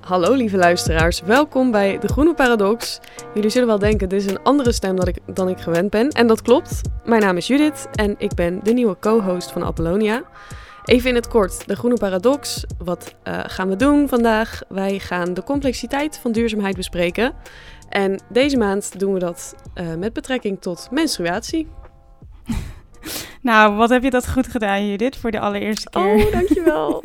Hallo lieve luisteraars, welkom bij De Groene Paradox. Jullie zullen wel denken, dit is een andere stem dan ik, dan ik gewend ben. En dat klopt. Mijn naam is Judith en ik ben de nieuwe co-host van Apollonia. Even in het kort, De Groene Paradox. Wat uh, gaan we doen vandaag? Wij gaan de complexiteit van duurzaamheid bespreken. En deze maand doen we dat uh, met betrekking tot menstruatie. Nou, wat heb je dat goed gedaan, Judith, voor de allereerste keer. Oh, dankjewel.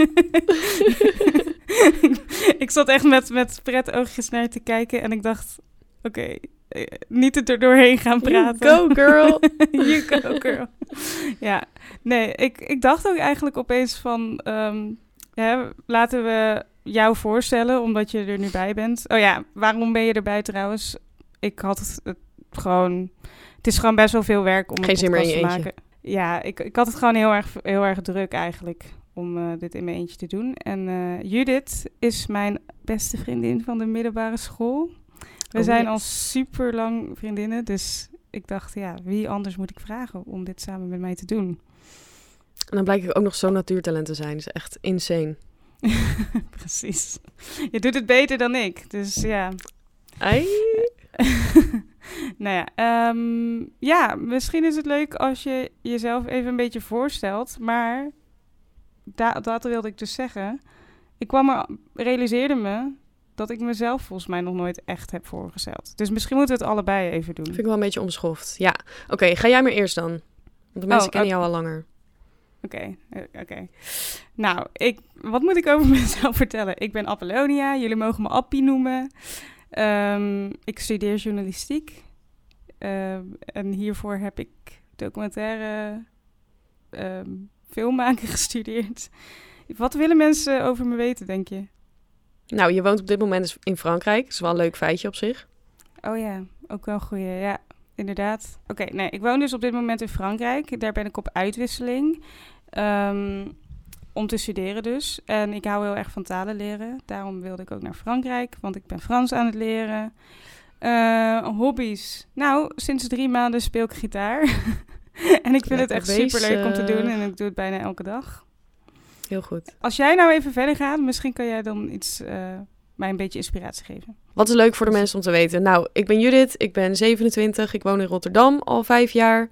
ik zat echt met, met pret oogjes naar te kijken en ik dacht, oké, okay, eh, niet er doorheen gaan praten. You go, girl. you go, girl. ja, nee, ik, ik dacht ook eigenlijk opeens van, um, ja, laten we jou voorstellen, omdat je er nu bij bent. Oh ja, waarom ben je erbij trouwens? Ik had het gewoon, het is gewoon best wel veel werk om Geen een podcast te maken. Ja, ik, ik had het gewoon heel erg, heel erg druk eigenlijk om uh, dit in mijn eentje te doen. En uh, Judith is mijn beste vriendin van de middelbare school. We Oh, zijn yes. al super lang vriendinnen, dus ik dacht, ja, wie anders moet ik vragen om dit samen met mij te doen? En dan blijkt ik ook nog zo'n natuurtalent te zijn. Dat is echt insane. Precies. Je doet het beter dan ik, dus ja. Ai. nou ja, ehm, ja, misschien is het leuk als je jezelf even een beetje voorstelt. Maar da dat wilde ik dus zeggen. Ik kwam er, realiseerde me dat ik mezelf volgens mij nog nooit echt heb voorgesteld. Dus misschien moeten we het allebei even doen. Vind ik wel een beetje omschoft. Ja, oké, ga jij maar eerst dan. Want de mensen Oh, kennen jou al langer. Oké, eh, oké. Nou, ik, wat moet ik over mezelf vertellen? Ik ben Apollonia, jullie mogen me Appie noemen. Ehm, ik studeer journalistiek. Ehm, en hiervoor heb ik documentaire ehm, filmmaken gestudeerd. Wat willen mensen over me weten, denk je? Nou, je woont op dit moment dus in Frankrijk. Dat is wel een leuk feitje op zich. Oh ja, ook wel een goeie. Ja, inderdaad. Oké, nee, ik woon dus op dit moment in Frankrijk. Daar ben ik op uitwisseling. Ehm, om te studeren dus. En ik hou heel erg van talen leren. Daarom wilde ik ook naar Frankrijk, want ik ben Frans aan het leren. Eh, hobby's. Nou, sinds drie maanden speel ik gitaar. en ik vind het echt super leuk om te doen. En ik doe het bijna elke dag. Heel goed. Als jij nou even verder gaat, misschien kan jij dan iets, eh, mij een beetje inspiratie geven. Wat is leuk voor de mensen om te weten? Nou, ik ben Judith, ik ben 27, ik woon in Rotterdam al vijf jaar.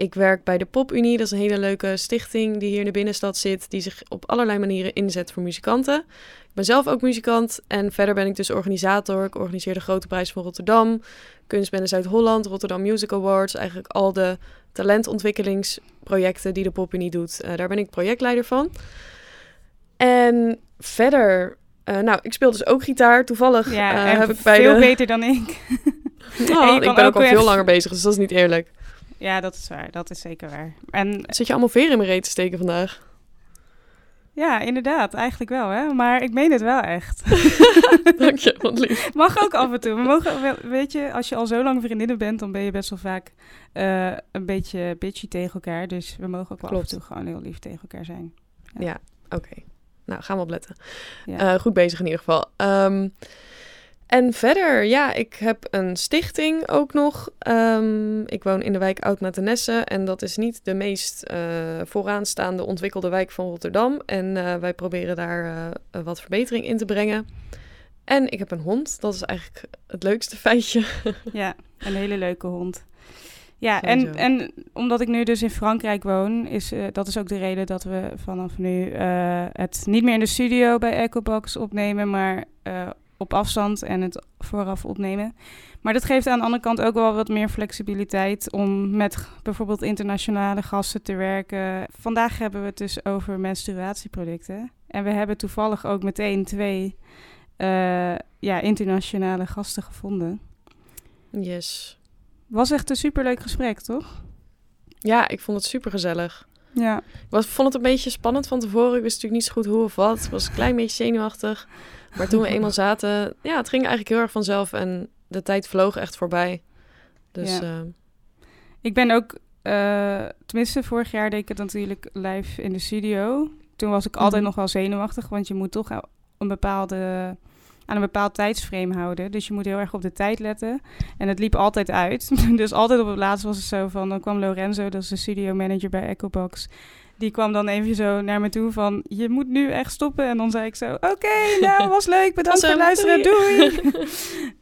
Ik werk bij de PopUnie, dat is een hele leuke stichting die hier in de binnenstad zit, die zich op allerlei manieren inzet voor muzikanten. Ik ben zelf ook muzikant en verder ben ik dus organisator. Ik organiseer de Grote Prijs van Rotterdam, Kunstbende Zuid-Holland, Rotterdam Music Awards, eigenlijk al de talentontwikkelingsprojecten die de PopUnie doet. Eh, daar ben ik projectleider van. En verder, eh, nou, ik speel dus ook gitaar. Toevallig Ja, eh, heb ik bij veel de... beter dan ik. Oh, ik ben ook ook al echt- veel langer bezig, dus dat is niet eerlijk. Ja, dat is waar. Dat is zeker waar. En Zit je allemaal veren in mijn reet te steken vandaag? Ja, inderdaad. Eigenlijk wel, hè. Maar ik meen het wel echt. Dank je, wat lief. Mag ook af en toe. We mogen, weet je, als je al zo lang vriendinnen bent, dan ben je best wel vaak eh, een beetje bitchy tegen elkaar. Dus we mogen ook wel Klopt. af en toe gewoon heel lief tegen elkaar zijn. Ja, oké. Nou, gaan we opletten. Ja. Eh, goed bezig in ieder geval. Ehm, en verder, ja, ik heb een stichting ook nog. Ehm, ik woon in de wijk Oud-Matenesse en dat is niet de meest eh, vooraanstaande ontwikkelde wijk van Rotterdam. En eh, wij proberen daar eh, wat verbetering in te brengen. En ik heb een hond, dat is eigenlijk het leukste feitje. ja, een hele leuke hond. Ja, en, Sowieso. en omdat ik nu dus in Frankrijk woon, is dat is ook de reden dat we vanaf nu het niet meer in de studio bij Echobox opnemen, maar op afstand en het vooraf opnemen. Maar dat geeft aan de andere kant ook wel wat meer flexibiliteit om met bijvoorbeeld internationale gasten te werken. Vandaag hebben we het dus over menstruatieproducten. En we hebben toevallig ook meteen twee eh, ja, internationale gasten gevonden. Yes. Was echt een superleuk gesprek, toch? Ja, ik vond het super gezellig. Ja. Ik was, vond het een beetje spannend van tevoren. Ik wist natuurlijk niet zo goed hoe of wat. Ik was een klein beetje zenuwachtig. Maar toen we eenmaal zaten, ja, het ging eigenlijk heel erg vanzelf. En de tijd vloog echt voorbij. Dus Ja. eh, Ik ben ook, eh, tenminste vorig jaar deed ik het natuurlijk live in de studio. Toen was ik altijd Mhm. nog wel zenuwachtig, want je moet toch een bepaalde aan een bepaald tijdsframe houden. Dus je moet heel erg op de tijd letten. En het liep altijd uit. dus altijd op het laatst was het zo van... Dan kwam Lorenzo, dat is de studio manager bij Echobox die kwam dan even zo naar me toe van... je moet nu echt stoppen. En dan zei ik zo... oké, nou, was leuk. Bedankt voor het luisteren. Doei.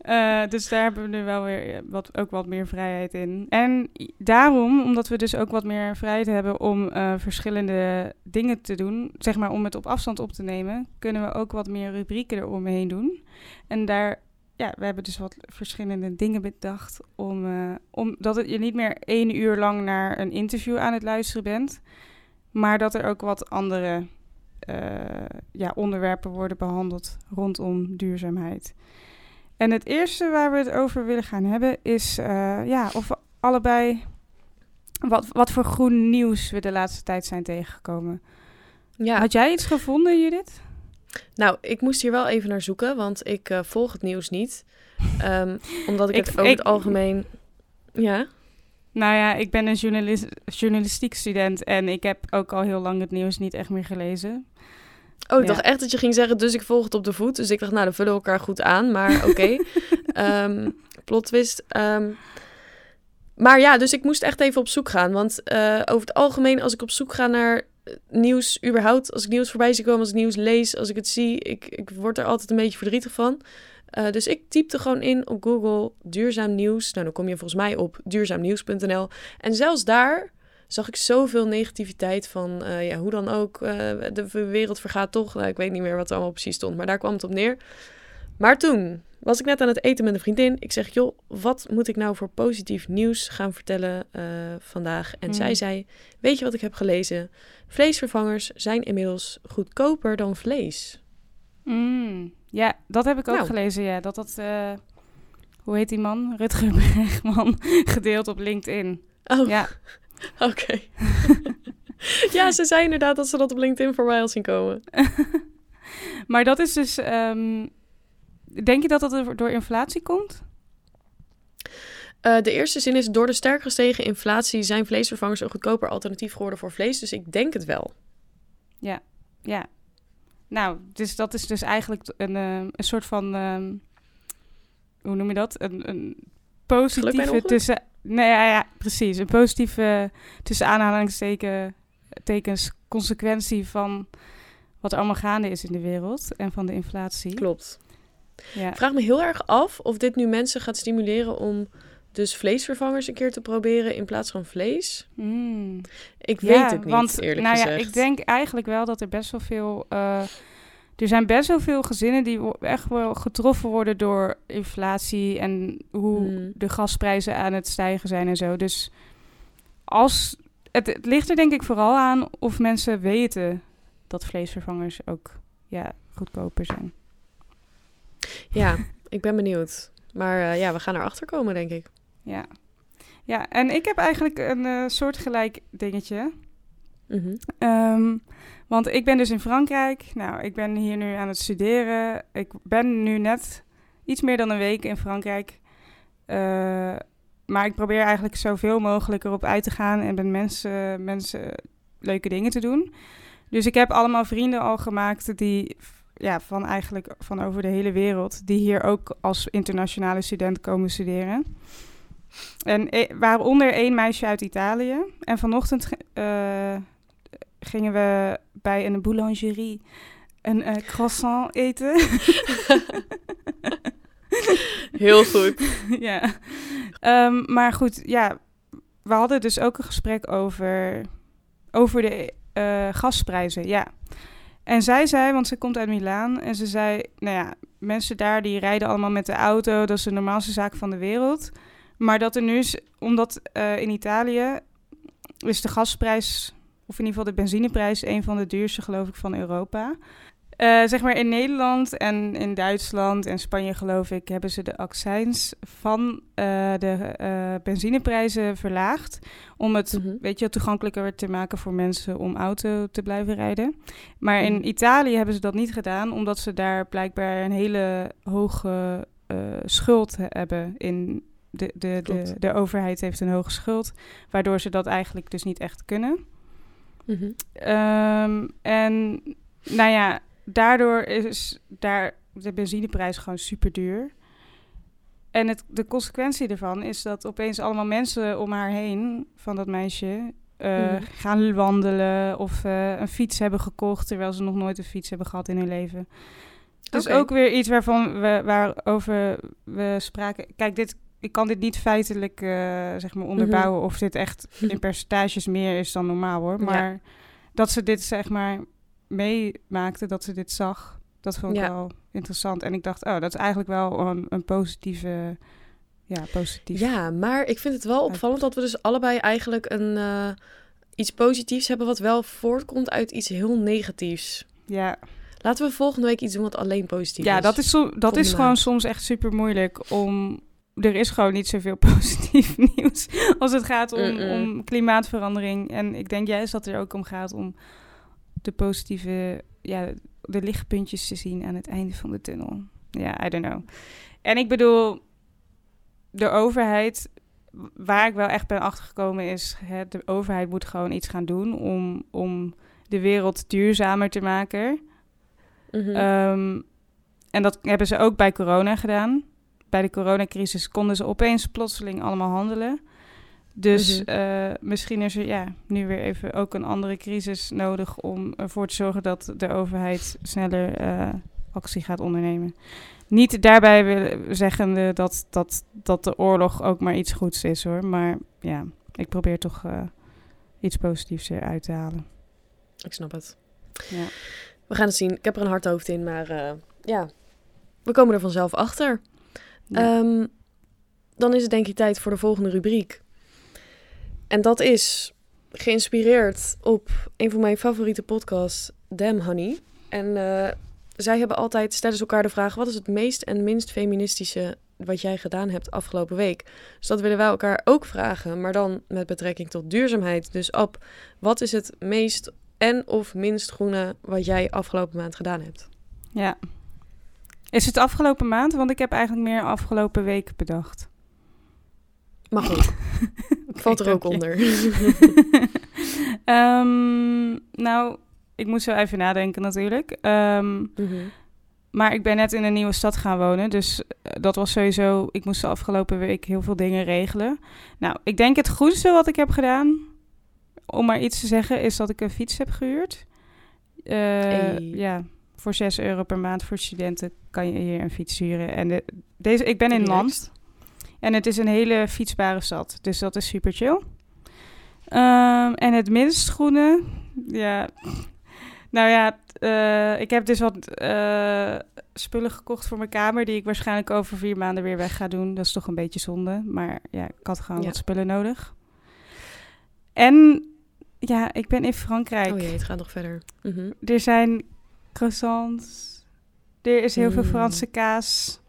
uh, dus daar hebben we nu wel weer wat, ook wat meer vrijheid in. En daarom, omdat we dus ook wat meer vrijheid hebben... om uh, verschillende dingen te doen... zeg maar om het op afstand op te nemen... kunnen we ook wat meer rubrieken eromheen doen. En daar ja, we hebben dus wat verschillende dingen bedacht om, uh, om dat het je niet meer één uur lang naar een interview aan het luisteren bent, maar dat er ook wat andere uh, ja, onderwerpen worden behandeld rondom duurzaamheid. En het eerste waar we het over willen gaan hebben is uh, ja, of we allebei wat, wat voor groen nieuws we de laatste tijd zijn tegengekomen. Ja. Had jij iets gevonden, Judith? Nou, ik moest hier wel even naar zoeken, want ik uh, volg het nieuws niet. Um, omdat ik, ik het over ik, het algemeen. Ja. Nou ja, ik ben een journalist, journalistiek student en ik heb ook al heel lang het nieuws niet echt meer gelezen. Oh, ik dacht echt dat je ging zeggen, dus ik volg het op de voet. Dus ik dacht, nou, dan vullen we elkaar goed aan. Maar oké, okay. um, plot twist. Um, maar ja, dus ik moest echt even op zoek gaan. Want uh, over het algemeen, als ik op zoek ga naar nieuws überhaupt... als ik nieuws voorbij zie komen, als ik nieuws lees, als ik het zie... ik, ik word er altijd een beetje verdrietig van. Uh, dus ik typte gewoon in op Google duurzaam nieuws. Nou, dan kom je volgens mij op duurzaamnieuws.nl. En zelfs daar zag ik zoveel negativiteit van, uh, ja, hoe dan ook, uh, de wereld vergaat toch. Nou, ik weet niet meer wat er allemaal precies stond, maar daar kwam het op neer. Maar toen was ik net aan het eten met een vriendin. Ik zeg, joh, wat moet ik nou voor positief nieuws gaan vertellen vandaag? En zij hmm. zei, weet je wat ik heb gelezen? Vleesvervangers zijn inmiddels goedkoper dan vlees. Mm. Ja, dat heb ik ook nou. gelezen, ja. Dat dat, uh, hoe heet die man? Rutger Bregman, gedeeld op LinkedIn. Oh, ja. oké. ja, ze zei inderdaad dat ze dat op LinkedIn voorbij al zien komen. maar dat is dus, um, denk je dat dat door inflatie komt? Uh, de eerste zin is: door de sterk gestegen inflatie zijn vleesvervangers een goedkoper alternatief geworden voor vlees. Dus ik denk het wel. Ja, ja. Nou, dus dat is dus eigenlijk een, uh, een soort van, uh, hoe noem je dat? Een, een positieve tussen, nee, ja, ja, precies, een positieve tussen aanhalingstekens consequentie van wat er allemaal gaande is in de wereld en van de inflatie. Klopt. Ja. Ik vraag me heel erg af of dit nu mensen gaat stimuleren om dus vleesvervangers een keer te proberen in plaats van vlees. Mm. Ik weet het niet, want, eerlijk nou gezegd. Ja, ik denk eigenlijk wel dat er best wel veel... Uh, er zijn best wel veel gezinnen die echt wel getroffen worden door inflatie... en hoe mm. de gasprijzen aan het stijgen zijn en zo. Dus als... Het, het ligt er denk ik vooral aan of mensen weten dat vleesvervangers ook ja, goedkoper zijn. Ja, ik ben benieuwd. Maar uh, ja, we gaan erachter komen, denk ik. Ja. Ja, en ik heb eigenlijk een uh, soortgelijk dingetje. Mm -hmm. want ik ben dus in Frankrijk. Nou, ik ben hier nu aan het studeren. Ik ben nu net iets meer dan een week in Frankrijk. Uh, maar ik probeer eigenlijk zoveel mogelijk erop uit te gaan en met mensen, mensen leuke dingen te doen. Dus ik heb allemaal vrienden al gemaakt die ja, van eigenlijk van over de hele wereld, die hier ook als internationale student komen studeren. En e waaronder één meisje uit Italië. En vanochtend uh, gingen we bij een boulangerie een uh, croissant eten. Heel goed. ja. Um, maar goed, ja, we hadden dus ook een gesprek over, over de uh, gasprijzen. Ja. En zij zei, want ze komt uit Milaan, en ze zei, nou ja, mensen daar die rijden allemaal met de auto, dat is de normaalste zaak van de wereld. Maar dat er nu is, omdat uh, in Italië is de gasprijs, of in ieder geval de benzineprijs, een van de duurste, geloof ik, van Europa. Uh, zeg maar in Nederland en in Duitsland en Spanje, geloof ik, hebben ze de accijns van uh, de uh, benzineprijzen verlaagd. Om het, mm -hmm. weet je, toegankelijker te maken voor mensen om auto te blijven rijden. Maar in mhm. Italië hebben ze dat niet gedaan, omdat ze daar blijkbaar een hele hoge schuld hebben in de, de, de, de, overheid heeft een hoge schuld, waardoor ze dat eigenlijk dus niet echt kunnen. Mm -hmm. um, en nou ja, daardoor is daar de benzineprijs gewoon super duur. En het, de consequentie ervan is dat opeens allemaal mensen om haar heen van dat meisje Mhm. gaan wandelen of eh, een fiets hebben gekocht terwijl ze nog nooit een fiets hebben gehad in hun leven. Dus Oké. ook weer iets waarvan we waarover we spraken. Kijk, dit, ik kan dit niet feitelijk eh, zeg maar onderbouwen of dit echt in percentages meer is dan normaal hoor. Ja. Maar dat ze dit zeg maar meemaakte, dat ze dit zag, dat vond ik Ja. wel interessant. En ik dacht, oh, dat is eigenlijk wel een, een positieve, ja, positief. Ja, maar ik vind het wel opvallend dat we dus allebei eigenlijk een, eh, iets positiefs hebben... wat wel voortkomt uit iets heel negatiefs. ja. Laten we volgende week iets doen wat alleen positief Ja, is. dat is, som- dat is gewoon soms echt super moeilijk om. Er is gewoon niet zoveel positief nieuws als het gaat om, om klimaatverandering. En ik denk juist dat het er ook om gaat om de positieve, ja, de lichtpuntjes te zien aan het einde van de tunnel. Ja, I don't know. En ik bedoel, de overheid, waar ik wel echt ben achtergekomen is, hè, de overheid moet gewoon iets gaan doen om, om de wereld duurzamer te maken. Mhm. Ehm, en dat hebben ze ook bij corona gedaan. Bij de coronacrisis konden ze opeens plotseling allemaal handelen. Dus Mhm. eh, misschien is er ja, nu weer even ook een andere crisis nodig om ervoor te zorgen dat de overheid sneller eh, actie gaat ondernemen. Niet daarbij willen zeggende dat, dat, dat de oorlog ook maar iets goeds is hoor. Maar ja, ik probeer toch eh, iets positiefs eruit te halen. Ik snap het. Ja. We gaan het zien. Ik heb er een hard hoofd in, maar ja, we komen er vanzelf achter. Ja. Ehm, dan is het denk ik tijd voor de volgende rubriek. En dat is geïnspireerd op een van mijn favoriete podcasts, Damn Honey. En eh, zij hebben altijd, stellen ze elkaar de vraag... wat is het meest en minst feministische wat jij gedaan hebt afgelopen week? Dus dat willen wij elkaar ook vragen, maar dan met betrekking tot duurzaamheid. Dus Ab, wat is het meest en of minst groene wat jij afgelopen maand gedaan hebt? Ja. Is het afgelopen maand? Want ik heb eigenlijk meer afgelopen week bedacht. Mag ook. Valt er ook onder. Ehm, nou, ik moet zo even nadenken natuurlijk. Ehm, Mhm. maar ik ben net in een nieuwe stad gaan wonen. Dus eh, dat was sowieso... Ik moest de afgelopen week heel veel dingen regelen. Nou, ik denk het goedste wat ik heb gedaan... om maar iets te zeggen, is dat ik een fiets heb gehuurd. Eh, Hey. Ja, voor 6 euro per maand voor studenten kan je hier een fiets huren. En de, deze, ik ben in land. En het is een hele fietsbare stad. Dus dat is super chill. Ehm, en het minst groene, ja. Nou ja, eh, ik heb dus wat eh, spullen gekocht voor mijn kamer... die ik waarschijnlijk over vier maanden weer weg ga doen. Dat is toch een beetje zonde. Maar ja, ik had gewoon Ja. wat spullen nodig. En ja, ik ben in Frankrijk. Oh jee, het gaat nog verder. Mhm. Er zijn croissants. Er is heel veel Mm. Franse kaas.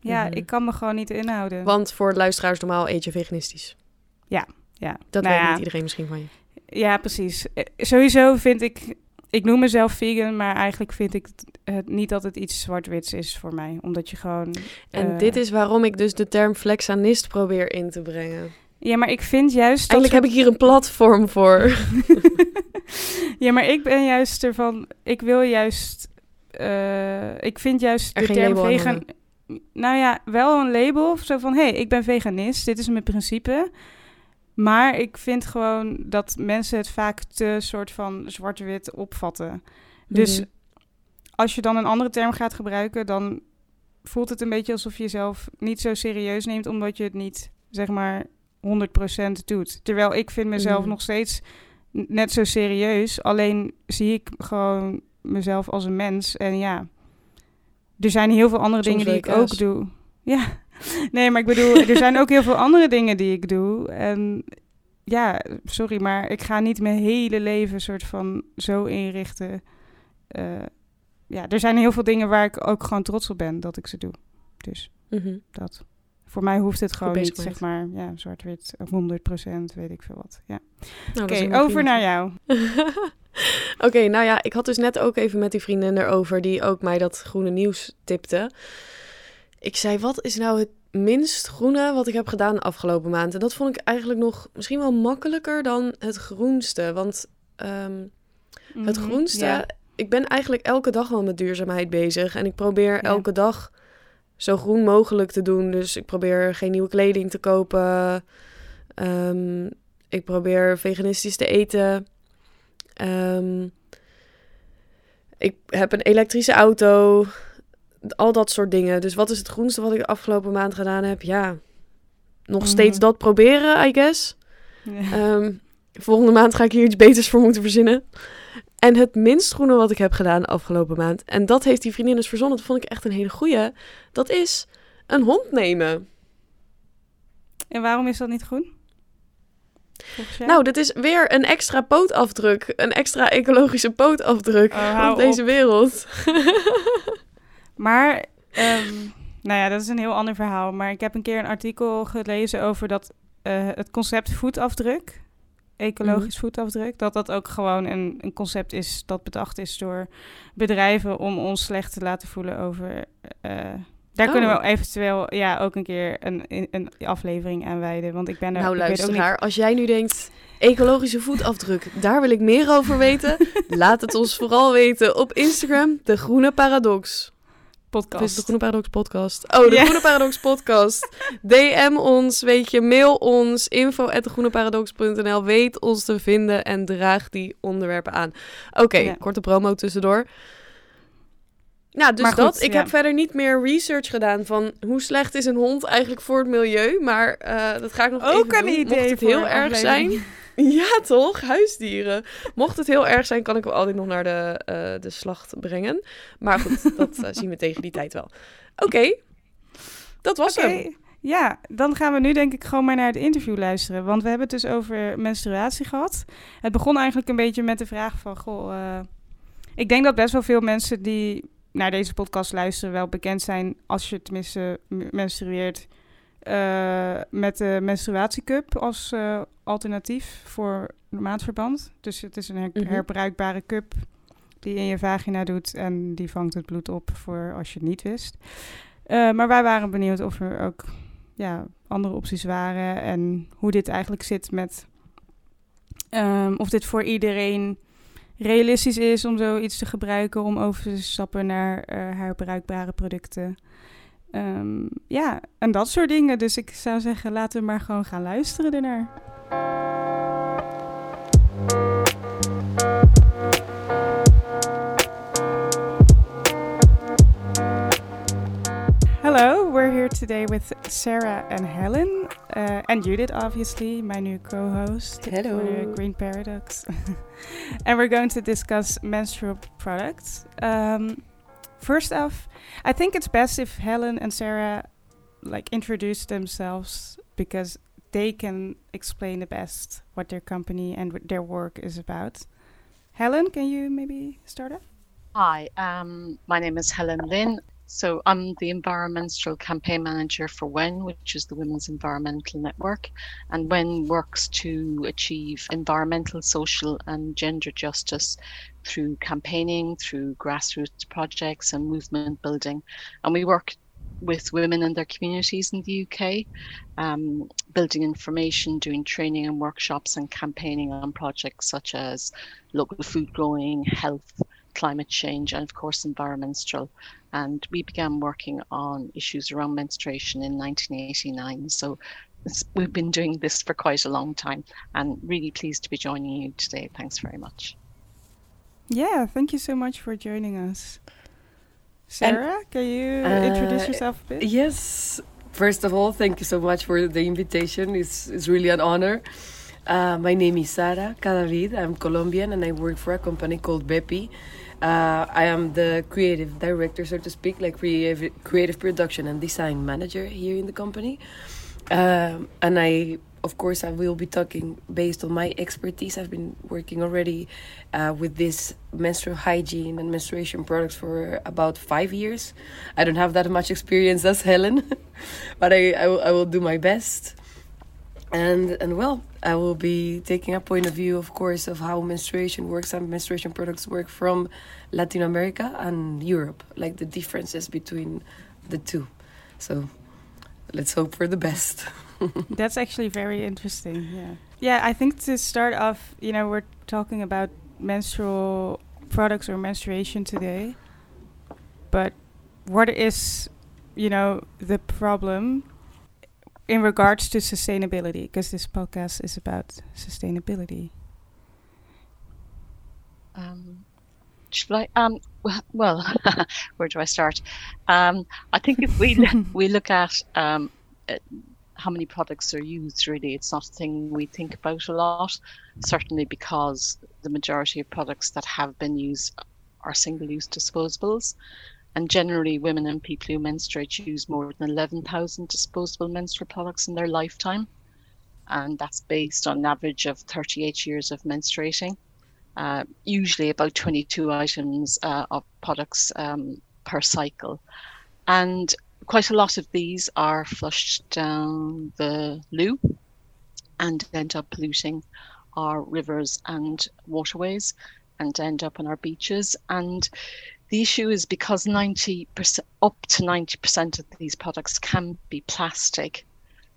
Ja, Mhm. ik kan me gewoon niet inhouden. Want voor luisteraars normaal eet je veganistisch. ja. Dat Nou weet ja. niet iedereen misschien van je. Ja, precies. Eh, Sowieso vind ik... Ik noem mezelf vegan, maar eigenlijk vind ik het, niet dat het iets zwart-wits is voor mij. Omdat je gewoon... En eh, dit is waarom ik dus de term flexanist probeer in te brengen. Ja, maar ik vind juist... dat Eigenlijk heb ik hier een platform voor. ja, maar ik ben juist ervan... Ik wil juist... eh, ik vind juist Er de geen term vegan... Nou ja, wel een label. Zo van, hé, hey, ik ben veganist. Dit is mijn principe. Maar ik vind gewoon dat mensen het vaak te soort van zwart-wit opvatten. Dus Mhm. als je dan een andere term gaat gebruiken, dan voelt het een beetje alsof je jezelf niet zo serieus neemt, omdat je het niet, zeg maar, 100% doet. Terwijl ik vind mezelf Mhm. nog steeds net zo serieus, alleen zie ik gewoon mezelf als een mens. En ja, er zijn heel veel andere Soms dingen die ik ook doe. Ja, nee, maar ik bedoel, er zijn ook heel veel andere dingen die ik doe. En ja, sorry, maar ik ga niet mijn hele leven soort van zo inrichten. Eh, ja, er zijn heel veel dingen waar ik ook gewoon trots op ben dat ik ze doe. Dus Mhm. dat. Voor mij hoeft het gewoon niet, zeg maar, ja, zwart-wit, of 100%, weet ik veel wat. Ja. Nou, Oké, over naar jou. Oké, nou ja, ik had dus net ook even met die vriendin erover die ook mij dat groene nieuws tipte. Ik zei, wat is nou het minst groene wat ik heb gedaan de afgelopen maand? En dat vond ik eigenlijk nog misschien wel makkelijker dan het groenste. Want ehm, het Mhm, groenste ik ben eigenlijk elke dag wel met duurzaamheid bezig. En ik probeer elke dag zo groen mogelijk te doen. Dus ik probeer geen nieuwe kleding te kopen. Ehm, ik probeer veganistisch te eten. Um, ik heb een elektrische auto. Al dat soort dingen. Dus wat is het groenste wat ik de afgelopen maand gedaan heb? Ja, nog mhm. steeds dat proberen, I guess. Ehm, volgende maand ga ik hier iets beters voor moeten verzinnen. En het minst groene wat ik heb gedaan de afgelopen maand. En dat heeft die vriendin dus verzonnen. Dat vond ik echt een hele goeie. Dat is een hond nemen. En waarom is dat niet groen? Nou, dit is weer een extra pootafdruk. Een extra ecologische pootafdruk oh, op deze wereld. maar, um, nou ja, dat is een heel ander verhaal. Maar ik heb een keer een artikel gelezen over dat uh, het concept voetafdruk, ecologisch mhm. voetafdruk, dat dat ook gewoon een, een concept is dat bedacht is door bedrijven om ons slecht te laten voelen over. Uh, daar kunnen we oh. eventueel ja, ook een keer een, een aflevering aan wijden. Want ik ben er. Nou, luisteraar, niet... als jij nu denkt. Ecologische voetafdruk, daar wil ik meer over weten. Laat het ons vooral weten op Instagram, de Groene Paradox. Podcast. de Groene Paradox podcast. Oh, de Groene Paradox podcast. DM ons, weet je, mail ons, info at degroeneparadox.nl. Weet ons te vinden en draag die onderwerpen aan. Oké, korte promo tussendoor. Nou, dus dat. Ik heb verder niet meer research gedaan van hoe slecht is een hond eigenlijk voor het milieu. Maar uh, dat ga ik nog Ook even doen. idee Mocht het heel erg zijn. Ja, toch? Huisdieren. Mocht het heel erg zijn, kan ik hem altijd nog naar de, uh, de slacht brengen. Maar goed, dat uh, zien we tegen die tijd wel. Oké, dat was okay. hem. Ja, dan gaan we nu denk ik gewoon maar naar het interview luisteren. Want we hebben het dus over menstruatie gehad. Het begon eigenlijk een beetje met de vraag van... Goh, uh, ik denk dat best wel veel mensen die naar deze podcast luisteren wel bekend zijn als je tenminste menstrueert uh, met de menstruatiecup als uh, alternatief voor maandverband. Dus het is een her mhm. herbruikbare cup die in je vagina doet en die vangt het bloed op voor als je het niet wist. Uh, maar wij waren benieuwd of er ook ja, andere opties waren en hoe dit eigenlijk zit met um, of dit voor iedereen realistisch is om zoiets te gebruiken om over te stappen naar herbruikbare producten. Um, ja, en dat soort dingen. Dus ik zou zeggen, laten we maar gewoon gaan luisteren ernaar. Hello, we're here today with Sarah and Helen, uh, and Judith, obviously, my new co host Hello. for Green Paradox. and we're going to discuss menstrual products. Um, first off, I think it's best if Helen and Sarah like introduce themselves because they can explain the best what their company and their work is about. Helen, can you maybe start off? Hi, um, my name is Helen Lynn. So I'm the environmental campaign manager for WEN, which is the Women's Environmental Network. And WEN works to achieve environmental, social, and gender justice through campaigning, through grassroots projects and movement building. And we work with women and their communities in the UK, um, building information, doing training and workshops, and campaigning on projects such as local food growing, health, climate change, and of course, environmental. And we began working on issues around menstruation in 1989. So we've been doing this for quite a long time and really pleased to be joining you today. Thanks very much. Yeah, thank you so much for joining us. Sarah, and, can you uh, introduce yourself a bit? Yes. First of all, thank you so much for the invitation. It's, it's really an honor. Uh, my name is Sarah Cadavid. I'm Colombian and I work for a company called Beppy. Uh, I am the creative director, so to speak, like creative, creative production and design manager here in the company. Um, and I, of course, I will be talking based on my expertise. I've been working already uh, with this menstrual hygiene and menstruation products for about five years. I don't have that much experience as Helen, but I, I, will, I will do my best and and well i will be taking a point of view of course of how menstruation works and menstruation products work from latin america and europe like the differences between the two so let's hope for the best that's actually very interesting yeah yeah i think to start off you know we're talking about menstrual products or menstruation today. But what is, you know, the problem in regards to sustainability? Because this podcast is about sustainability. Um, should I? Um, well, where do I start? Um, I think if we we look at um, uh, how many products are used, really, it's not a thing we think about a lot. Certainly, because the majority of products that have been used are single-use disposables, and generally, women and people who menstruate use more than eleven thousand disposable menstrual products in their lifetime, and that's based on an average of thirty-eight years of menstruating uh, usually about 22 items uh, of products um, per cycle. And quite a lot of these are flushed down the loo and end up polluting our rivers and waterways and end up on our beaches. And the issue is because 90% up to 90% of these products can be plastic.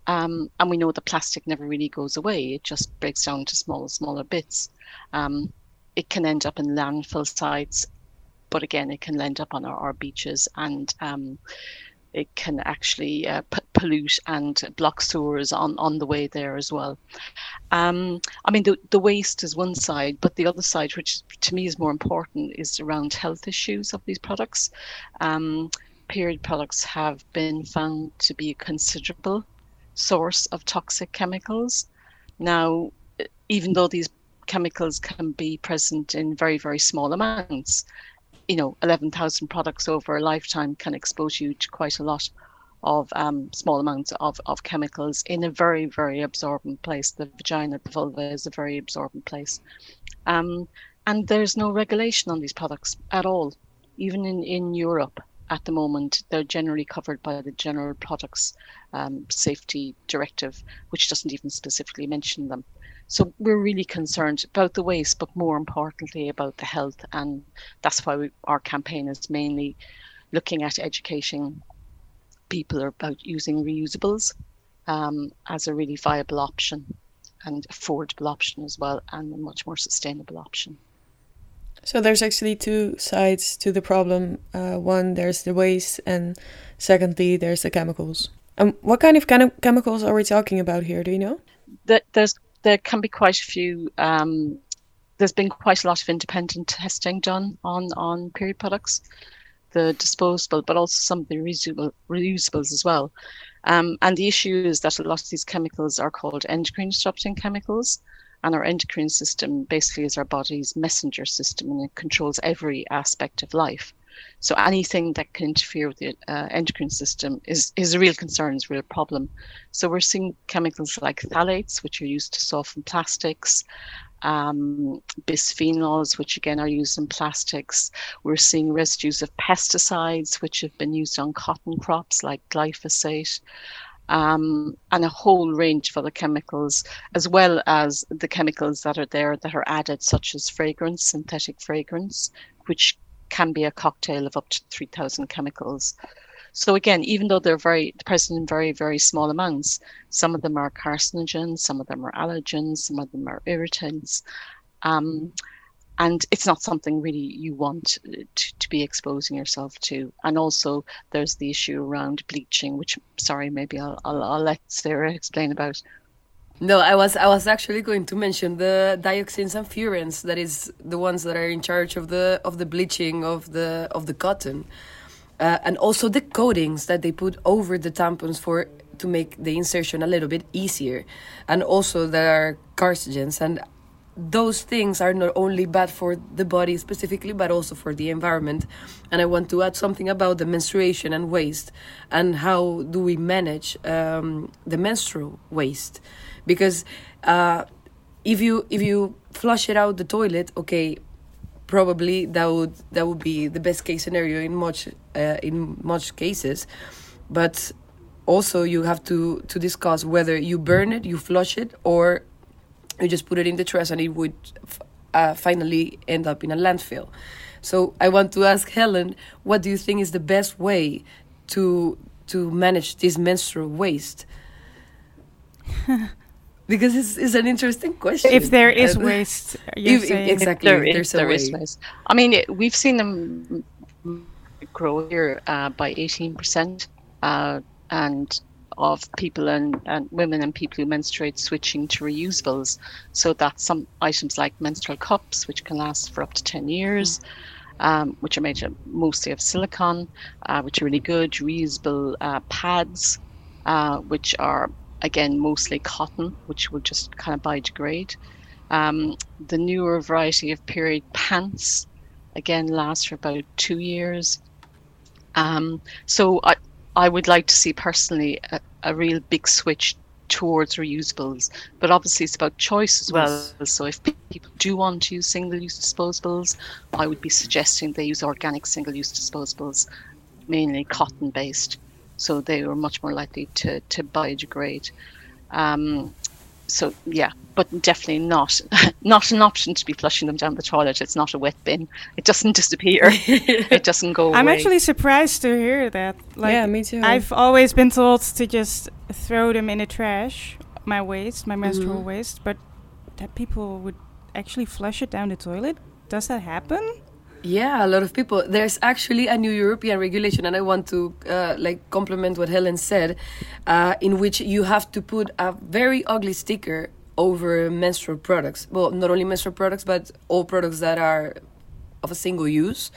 Um, and we know the plastic never really goes away, it just breaks down to smaller, smaller bits. Um, it can end up in landfill sites, but again, it can end up on our, our beaches and um, it can actually uh, p- pollute and block sewers on, on the way there as well. Um, I mean, the, the waste is one side, but the other side, which to me is more important, is around health issues of these products. Um, period products have been found to be a considerable source of toxic chemicals. Now, even though these chemicals can be present in very, very small amounts. You know, 11,000 products over a lifetime can expose you to quite a lot of um, small amounts of, of chemicals in a very, very absorbent place. The vagina, the vulva is a very absorbent place. Um, and there's no regulation on these products at all. Even in, in Europe at the moment, they're generally covered by the General Products um, Safety Directive, which doesn't even specifically mention them. So we're really concerned about the waste, but more importantly about the health, and that's why we, our campaign is mainly looking at educating people about using reusables um, as a really viable option and affordable option as well, and a much more sustainable option. So there's actually two sides to the problem. Uh, one, there's the waste, and secondly, there's the chemicals. And um, what kind of chem- chemicals are we talking about here? Do you know? That there's there can be quite a few. Um, there's been quite a lot of independent testing done on on period products, the disposable, but also some of the reusable, reusables as well. Um, and the issue is that a lot of these chemicals are called endocrine disrupting chemicals. And our endocrine system basically is our body's messenger system and it controls every aspect of life. So anything that can interfere with the uh, endocrine system is, is a real concern, is a real problem. So we're seeing chemicals like phthalates, which are used to soften plastics, um, bisphenols, which again are used in plastics. We're seeing residues of pesticides, which have been used on cotton crops like glyphosate. Um, and a whole range of other chemicals, as well as the chemicals that are there that are added, such as fragrance, synthetic fragrance, which can be a cocktail of up to 3,000 chemicals. So again, even though they're very present in very, very small amounts, some of them are carcinogens, some of them are allergens, some of them are irritants. Um, and it's not something really you want to, to, be exposing yourself to. And also, there's the issue around bleaching, which, sorry, maybe I'll, I'll, I'll let Sarah explain about. No, I was I was actually going to mention the dioxins and furans that is the ones that are in charge of the of the bleaching of the of the cotton. Uh, and also the coatings that they put over the tampons for to make the insertion a little bit easier. And also there are carcinogens and those things are not only bad for the body specifically but also for the environment. And i want to add something about the menstruation and waste and how do we manage um, the menstrual waste because uh, if you if you flush it out the toilet, okay, probably that would that would be the best case scenario in much uh, in much cases, but also you have to to discuss whether you burn it, you flush it, or you just put it in the trash and it would uh, finally end up in a landfill. So I want to ask Helen, what do you think is the best way to to manage this menstrual waste? because it's, it's an interesting question. If there is waste, you're If- if- saying. exactly. there if is, there's a there is way. waste. I mean, it, we've seen them grow here uh, by 18%, uh, and of people and, and women and people who menstruate switching to reusables. So that's some items like menstrual cups, which can last for up to 10 years, um, which are made mostly of silicone, uh, which are really good. Reusable uh, pads, uh, which are again mostly cotton, which will just kind of biodegrade. Um, the newer variety of period pants, again, last for about two years. Um, so I, I would like to see personally a, a real big switch towards reusables, but obviously it's about choice as well. So if people do want to use single-use disposables, I would be suggesting they use organic single-use disposables, mainly cotton-based, so they are much more likely to to biodegrade. Um, so yeah, but definitely not not an option to be flushing them down the toilet. It's not a wet bin. It doesn't disappear. it doesn't go away. I'm actually surprised to hear that. Like, yeah, me too. I've always been told to just throw them in the trash, my waste, my menstrual Mhm. waste, but that people would actually flush it down the toilet. Does that happen? Yeah, a lot of people. There's actually a new European regulation, and I want to uh, like compliment what Helen said, uh, in which you have to put a very ugly sticker over menstrual products. Well, not only menstrual products, but all products that are of a single use.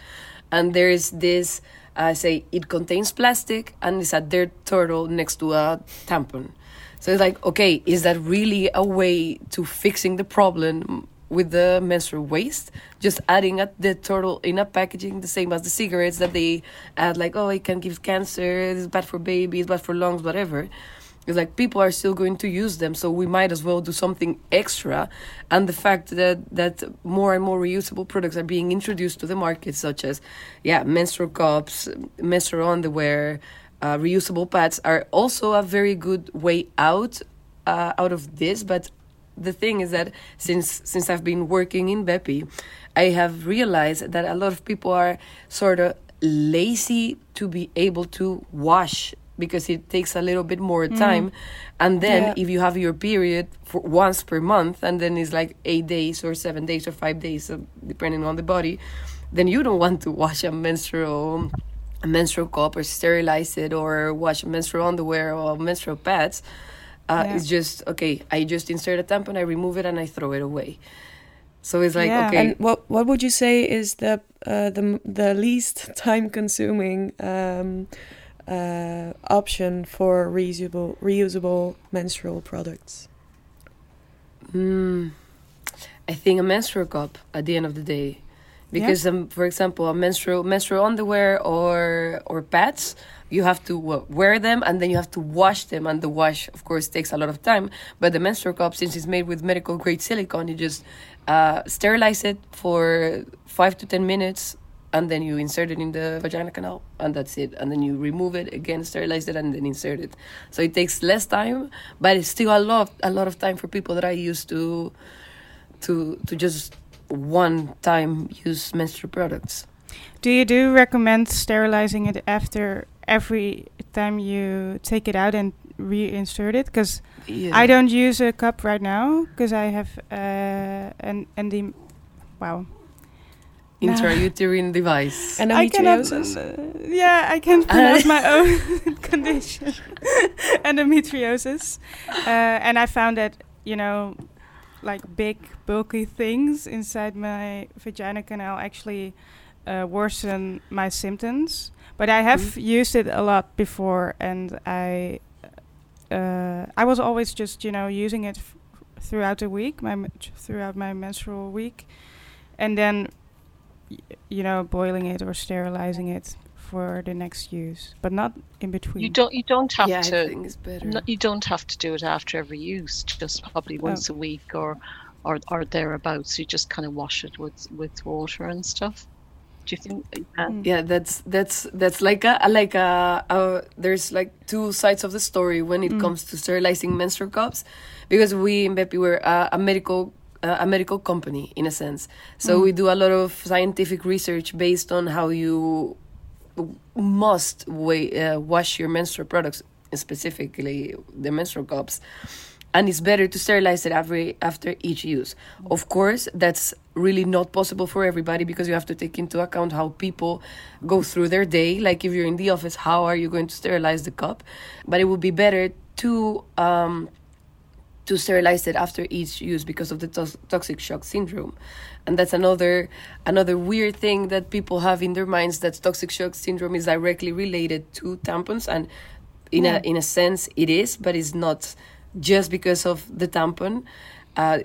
And there is this, uh, say, it contains plastic, and it's a dirt turtle next to a tampon. So it's like, okay, is that really a way to fixing the problem with the menstrual waste? Just adding a the turtle in a packaging, the same as the cigarettes that they add, like, oh, it can give cancer, it's bad for babies, bad for lungs, whatever. It's like people are still going to use them, so we might as well do something extra. And the fact that that more and more reusable products are being introduced to the market, such as, yeah, menstrual cups, menstrual underwear, uh, reusable pads, are also a very good way out uh, out of this. But the thing is that since since I've been working in Beppy, I have realized that a lot of people are sort of lazy to be able to wash because it takes a little bit more time. And then Yeah. if you have your period for once per month and then it's like eight days or seven days or five days uh, depending on the body then you don't want to wash a menstrual a menstrual cup or sterilize it or wash menstrual underwear or menstrual pads uh, Yeah. it's just okay i just insert a tampon i remove it and i throw it away so it's like Yeah. okay And what what would you say is the uh, the the least time consuming um, uh, option for reusable reusable menstrual products? Mm, I think a menstrual cup at the end of the day, because um, for example, a menstrual menstrual underwear or or pads, you have to uh, wear them and then you have to wash them, and the wash, of course, takes a lot of time. But the menstrual cup, since it's made with medical grade silicone, you just uh, sterilize it for five to ten minutes. And then you insert it in the vagina canal, and that's it. And then you remove it again, sterilize it, and then insert it. So it takes less time, but it's still a lot, a lot of time for people that are used to to to just one time use menstrual products. Do you do recommend sterilizing it after every time you take it out and reinsert it? Because Yeah. I don't use a cup right now because I have uh, an endy. Wow. intrauterine device. I cannot. Endometriosis. uh, yeah, I can pronounce my own condition, endometriosis, uh, and I found that you know, like big bulky things inside my vagina canal actually uh, worsen my symptoms. But I have used it a lot before, and I, uh, I was always just you know using it f- throughout the week, my men- throughout my menstrual week, and then y- you know, boiling it or sterilizing it for the next use, but not in between. You don't you don't have yeah, I to think it's better. no, you don't have to do it after every use. Just probably once a week or or or thereabouts. You just kind of wash it with with water and stuff. Do you think? Uh, Mm. yeah, that's that's that's like a a- like a, a there's like two sides of the story when it Mm. comes to sterilizing menstrual cups, because we in Beppy were a, a medical uh, a medical company in a sense. So we do a lot of scientific research based on how you must wa- uh, wash your menstrual products, specifically the menstrual cups. And it's better to sterilize it every after each use. Of course, that's really not possible for everybody because you have to take into account how people go through their day. Like if you're in the office, how are you going to sterilize the cup? But it would be better to um, to sterilize it after each use because of the to- toxic shock syndrome and that's another another weird thing that people have in their minds that toxic shock syndrome is directly related to tampons and in yeah. a in a sense it is but it's not just because of the tampon uh,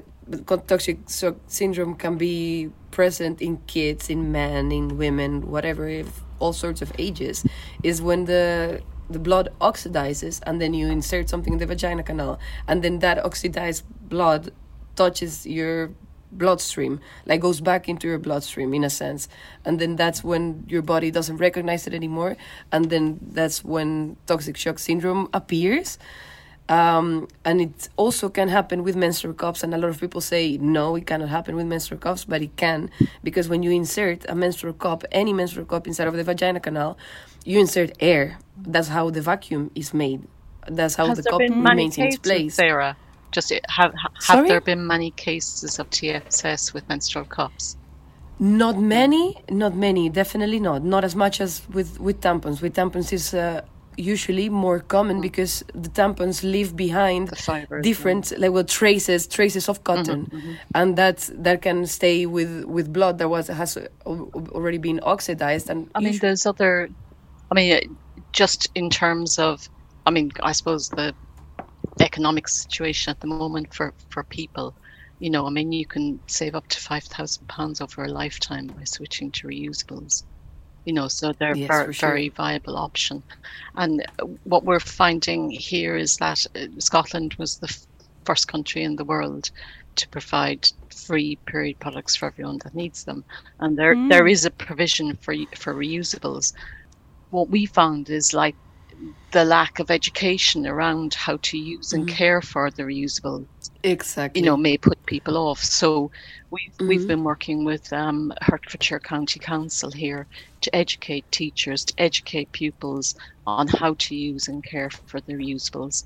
toxic shock syndrome can be present in kids in men in women whatever all sorts of ages is when the the blood oxidizes and then you insert something in the vagina canal and then that oxidized blood touches your bloodstream like goes back into your bloodstream in a sense. And then that's when your body doesn't recognize it anymore and then that's when toxic shock syndrome appears um, and it also can happen with menstrual cups and a lot of people say no it cannot happen with menstrual cups but it can because when you insert a menstrual cup any menstrual cup inside of the vagina canal you insert air. That's how the vacuum is made. That's how Has the cup remains in place. Sarah, just have have there been many cases of TSS with menstrual cups? Not many, not many, definitely not. Not as much as with with tampons. With tampons is uh, usually more common mm. because the tampons leave behind fibers, different yeah. like well traces traces of cotton mm-hmm, mm-hmm. and that that can stay with with blood that was has already been oxidized and i mean there's other I mean, just in terms of, I mean, I suppose the economic situation at the moment for, for people, you know, I mean, you can save up to £5,000 over a lifetime by switching to reusables. You know, so they're yes, very, sure. very viable option. And what we're finding here is that uh, Scotland was the f- first country in the world to provide free period products for everyone that needs them. And there mm. there is a provision for for reusables what we found is like the lack of education around how to use and mm-hmm. care for the reusable exactly you know may put people off so we've, mm-hmm. we've been working with um, hertfordshire county council here to educate teachers to educate pupils on how to use and care for their reusables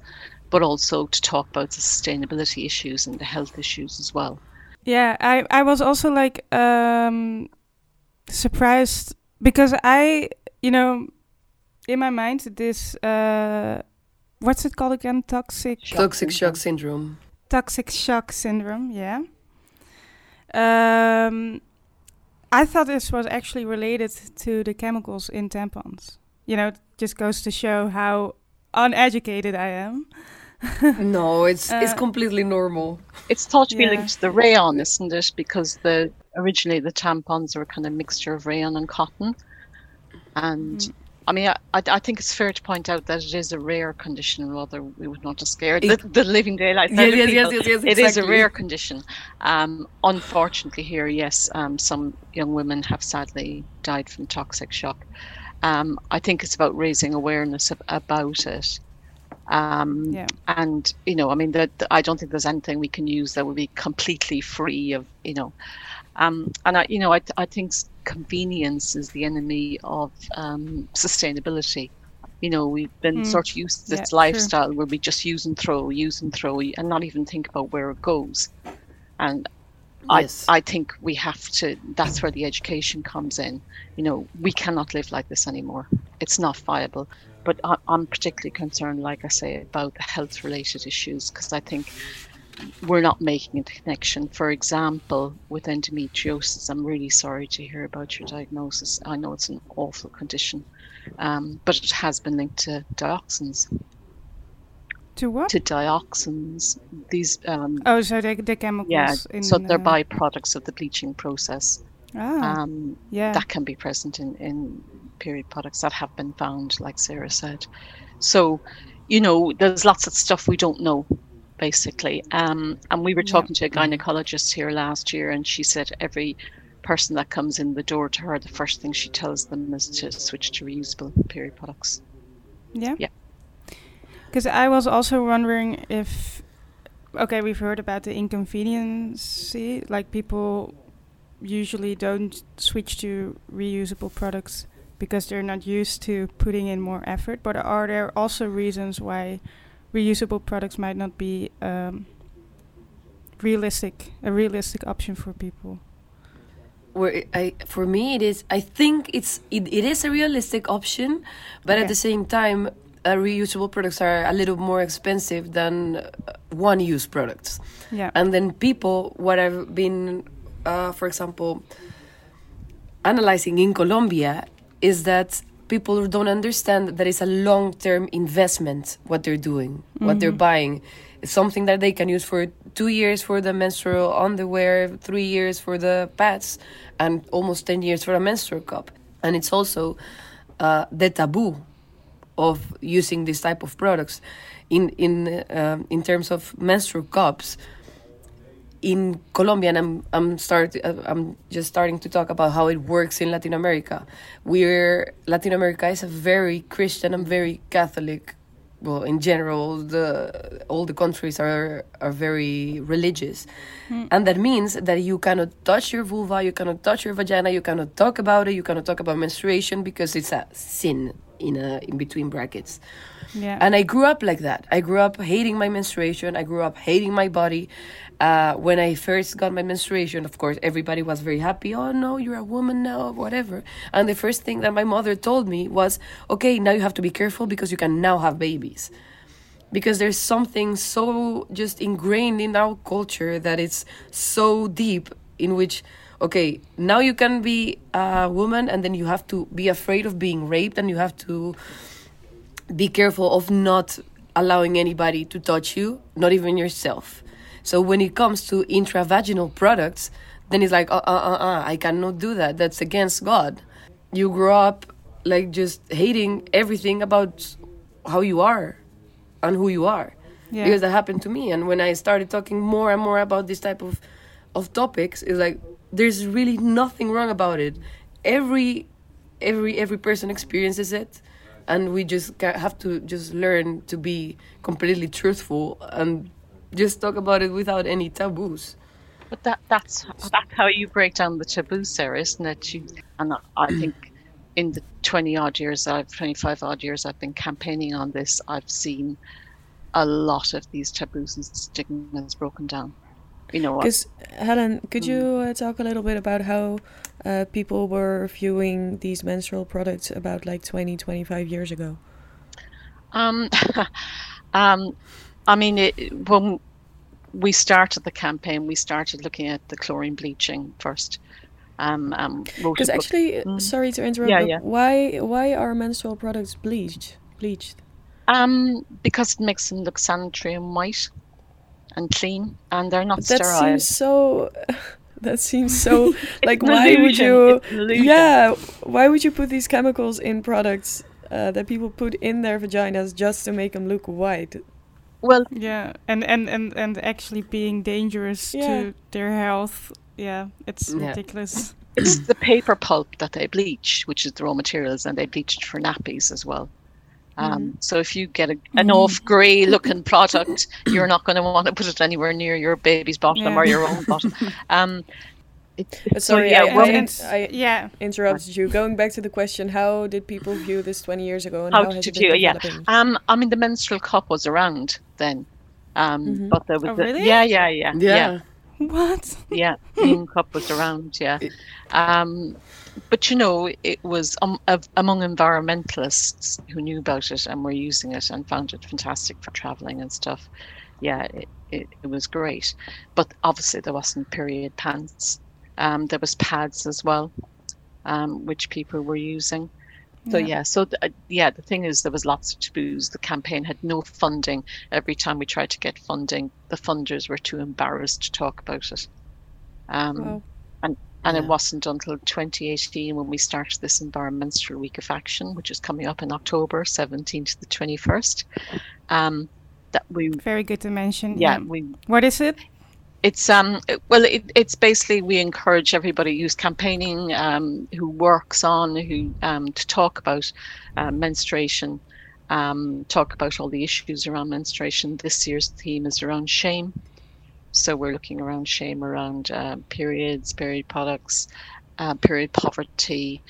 but also to talk about the sustainability issues and the health issues as well yeah i i was also like um surprised because i you know, in my mind, this uh, what's it called again? Toxic toxic shock syndrome. Toxic shock syndrome. Yeah. Um, I thought this was actually related to the chemicals in tampons. You know, it just goes to show how uneducated I am. no, it's uh, it's completely normal. It's thought to be linked to the rayon, isn't it? Because the originally the tampons are a kind of mixture of rayon and cotton. And mm. I mean, I, I think it's fair to point out that it is a rare condition, rather we would not have scared the, the living daylights yes, yes, yes, yes, yes, It is a rare condition. Um, unfortunately, here, yes, um, some young women have sadly died from toxic shock. Um, I think it's about raising awareness about it. Um, yeah. And you know, I mean, that I don't think there's anything we can use that would be completely free of you know. Um, and I, you know, I, I think convenience is the enemy of um, sustainability. You know, we've been mm. sort of used to this yeah, lifestyle true. where we just use and throw, use and throw, and not even think about where it goes. And yes. I, I think we have to. That's where the education comes in. You know, we cannot live like this anymore. It's not viable. But I, I'm particularly concerned, like I say, about the health-related issues because I think we're not making a connection. For example, with endometriosis, I'm really sorry to hear about your diagnosis. I know it's an awful condition, um, but it has been linked to dioxins. To what? To dioxins. These. Um, oh, so the, the chemicals. Yeah. so they're uh, byproducts of the bleaching process. Ah, um, yeah. That can be present in, in period products that have been found, like Sarah said. So, you know, there's lots of stuff we don't know basically. Um, and we were talking to a gynecologist here last year, and she said every person that comes in the door to her, the first thing she tells them is to switch to reusable period products. Yeah. Yeah. Because I was also wondering if, okay, we've heard about the inconvenience, like people usually don't switch to reusable products because they're not used to putting in more effort. But are there also reasons why reusable products might not be um, realistic, a realistic option for people. Where I, for me, it is. I think it's it, it is a realistic option, but Okay. at the same time, uh, reusable products are a little more expensive than uh, one-use products. Yeah. And then people, what I've been, uh, for example, analyzing in Colombia is that people don't understand that it's a long-term investment what they're doing, what they're buying. It's something that they can use for two years for the menstrual underwear, three years for the pads, and almost 10 years for a menstrual cup. And it's also uh, the taboo of using this type of products in in um, in terms of menstrual cups in Colombia, and I'm I'm start uh, I'm just starting to talk about how it works in Latin America. We're Latin America is a very Christian and very Catholic. Well, in general, the all the countries are are very religious, and that means that you cannot touch your vulva, you cannot touch your vagina, you cannot talk about it, you cannot talk about menstruation because it's a sin in a in between brackets. Yeah. And I grew up like that. I grew up hating my menstruation. I grew up hating my body. Uh, when I first got my menstruation, of course, everybody was very happy. Oh no, you're a woman now, whatever. And the first thing that my mother told me was, okay, now you have to be careful because you can now have babies. Because there's something so just ingrained in our culture that it's so deep in which okay now you can be a woman and then you have to be afraid of being raped and you have to be careful of not allowing anybody to touch you, not even yourself. So when it comes to intravaginal products, then it's like, uh, uh, uh, uh, I cannot do that. That's against God. You grow up like just hating everything about how you are and who you are. Yeah. Because that happened to me. And when I started talking more and more about this type of, of topics, it's like, there's really nothing wrong about it. Every, every, every person experiences it and we just have to just learn to be completely truthful and just talk about it without any taboos. But that that's that's how you break down the taboo, Sarah, isn't it? You, and I, I think in the twenty odd years I've twenty five odd years I've been campaigning on this, I've seen a lot of these taboos and stigmas broken down. You know, Because Helen, could you uh, talk a little bit about how uh, people were viewing these menstrual products about like 20, 25 years ago? Um, um, I mean, it, when we started the campaign, we started looking at the chlorine bleaching first. Um, um, Because actually, uh, sorry to interrupt, Yeah, yeah. why why are menstrual products bleached? Bleached. um, because it makes them look sanitary and white and clean, and they're not that sterile. seems so. That seems so. like, why would you? it's an illusion. Yeah, why would you put these chemicals in products uh, that people put in their vaginas just to make them look white? Well, Yeah, and and and and actually being dangerous Yeah. to their health. Yeah, it's Yeah. ridiculous. it's the paper pulp that they bleach, which is the raw materials, and they bleach it for nappies as well. Um, So if you get a, an off grey looking product, you're not going to want to put it anywhere near your baby's bottom Yeah. or your own bottom. Um, it, But so sorry, yeah, I, well, I, and- I Yeah, interrupted you. Going back to the question, how did people view this 20 years ago, and How how, has did it been you- yeah. Um, I mean, the menstrual cup was around then, um, Mhm. but there was Oh, the- really? yeah, yeah, yeah, Yeah. what? yeah. Bean cup was around, yeah. Um, but you know, it was um, of, among environmentalists who knew about it and were using it and found it fantastic for traveling and stuff. Yeah, it, it, it was great. But obviously, there wasn't period pants. Um, there was pads as well, um, which people were using. So Yeah. yeah, so th- uh, yeah, the thing is, there was lots of taboos. The campaign had no funding. Every time we tried to get funding, the funders were too embarrassed to talk about it. Um, Wow. and and it wasn't until 2018 when we started this Environmental Week of Action, which is coming up in October 17th to the 21st, um, that we Very good to mention. yeah we What is it? It's um well it, it's basically we encourage everybody who's campaigning um, who works on who um, to talk about uh, menstruation um, talk about all the issues around menstruation this year's theme is around shame so we're looking around shame around uh, periods period products uh, period poverty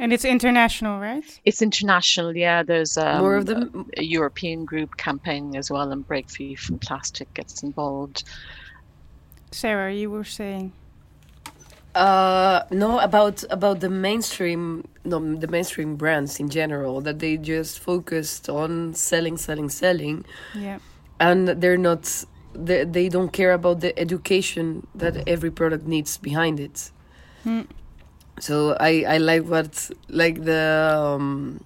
And it's international, right? It's international, yeah. There's um, More of them. a European group campaigning as well, and Break Free from Plastic gets involved. Sarah, you were saying. Uh, no, about about the mainstream, no, the mainstream brands in general that they just focused on selling, selling, selling, Yeah. and they're not, they, they don't care about the education that every product needs behind it. Hmm. So I I like what like the um,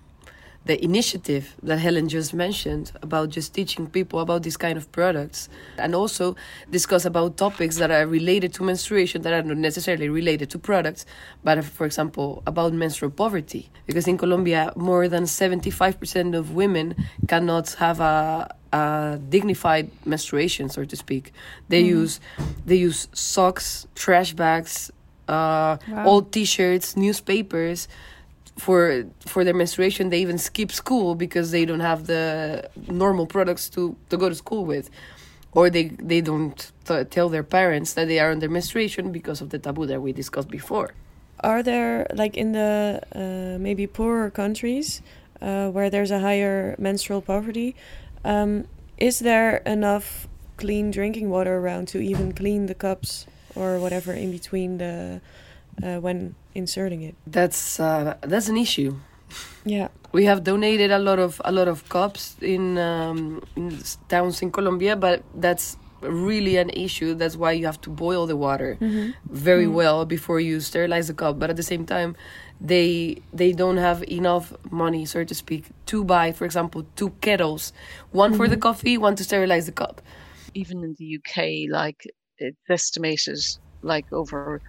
the initiative that Helen just mentioned about just teaching people about these kind of products and also discuss about topics that are related to menstruation that are not necessarily related to products but uh, for example about menstrual poverty. Because in Colombia more than 75% of women cannot have a a dignified menstruation so to speak. They use they use socks trash bags uh, Wow. old t-shirts newspapers for for their menstruation they even skip school because they don't have the normal products to to go to school with or they they don't t- tell their parents that they are their menstruation because of the taboo that we discussed before Are there like in the uh, maybe poorer countries uh, where there's a higher menstrual poverty? Um, is there enough clean drinking water around to even clean the cups or whatever in between the uh, when inserting it? that's uh, that's an issue Yeah. we have donated a lot of a lot of cups in, um, in towns in Colombia but that's really an issue that's why you have to boil the water very Mm. well before you sterilize the cup but at the same time they they don't have enough money so to speak to buy for example two kettles one for the coffee one to sterilize the cup Even in the UK, like it's estimated, like over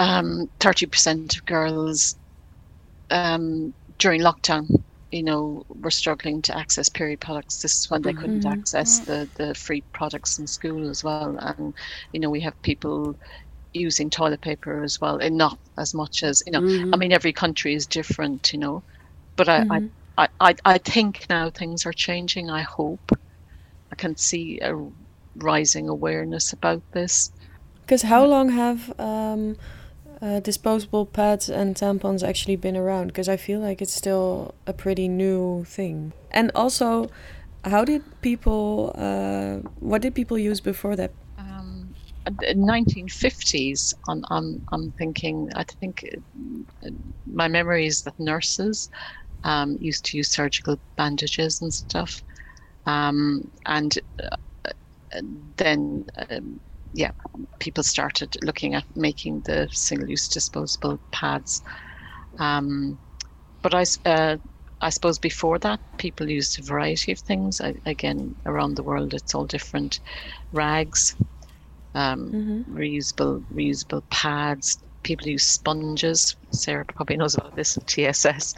um, 30% of girls um, during lockdown, you know, were struggling to access period products. This is when they couldn't Mhm. access the, the free products in school as well. And, you know, we have people using toilet paper as well, and not as much as, you know, I mean, every country is different, you know, but I, Mhm. I, I, I, I think now things are changing. I hope. I can see a rising awareness about this. Because how long have um, uh, disposable pads and tampons actually been around? Because I feel like it's still a pretty new thing. And also, how did people? Uh, what did people use before that? Um, in 1950s, I'm, I'm, I'm thinking, I think uh, my memory is that nurses um, used to use surgical bandages and stuff. Um, and uh, then, um, yeah, people started looking at making the single use disposable pads. Um, but I, uh, I suppose before that, people used a variety of things. I, again, around the world, it's all different. Rags, um, Mm-hmm. reusable reusable pads. People use sponges. Sarah probably knows about this with TSS.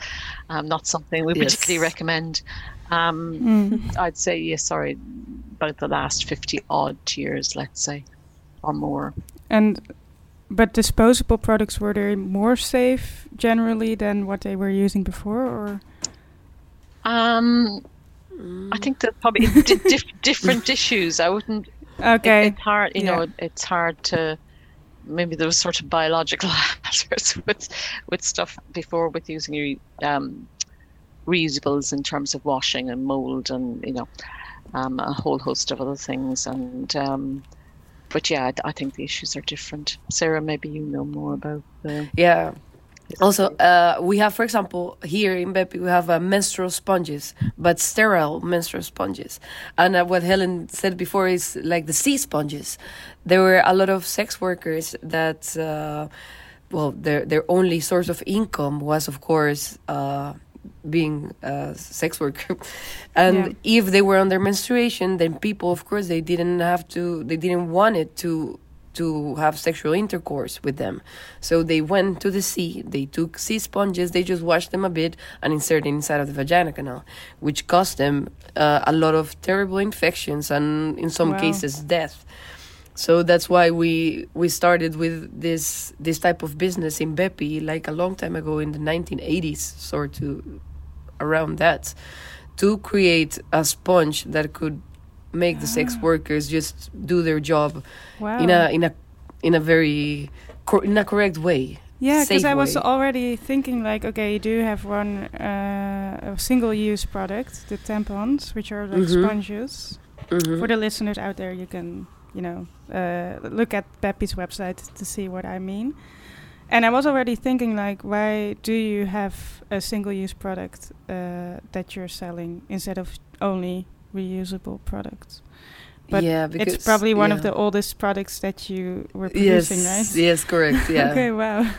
Um, not something we Yes. particularly recommend. Um, Mm. I'd say, yeah, sorry, about the last 50 odd years, let's say, or more. And but disposable products were they more safe generally than what they were using before, or Um, I think that probably di- dif- different issues. I wouldn't. it- okay? it's hard, you yeah. know. It's hard to. Maybe there was sort of biological hazards with with stuff before with using re, um, reusables in terms of washing and mold and you know um, a whole host of other things and. Um, but yeah, I, I think the issues are different. Sarah, maybe you know more about the. Yeah. Also, uh, we have, for example, here in Beppy, we have uh, menstrual sponges, but sterile menstrual sponges. And uh, what Helen said before is like the sea sponges. There were a lot of sex workers that, uh, well, their their only source of income was, of course, uh, being a sex worker. and Yeah. if they were on their menstruation, then people, of course, they didn't have to, they didn't want it to to have sexual intercourse with them. So they went to the sea, they took sea sponges, they just washed them a bit and inserted inside of the vagina canal, which caused them uh, a lot of terrible infections and in some Wow. cases death. So that's why we we started with this this type of business in Beppy like a long time ago in the 1980s, sort of around that, to create a sponge that could make the sex workers just do their job Wow. in a in a in a very cor- in a correct way Yeah, because I was already thinking like, okay, you do have one uh, a single-use product, the tampons, which are like Mhm. sponges. Mhm. For the listeners out there, you can, you know, uh, look at Beppy's website to see what I mean. And I was already thinking like, why do you have a single-use product uh, that you're selling instead of only reusable products? But yeah, because it's probably one of the oldest products that you were yes, producing, right? yes, correct. Yeah. okay, wow.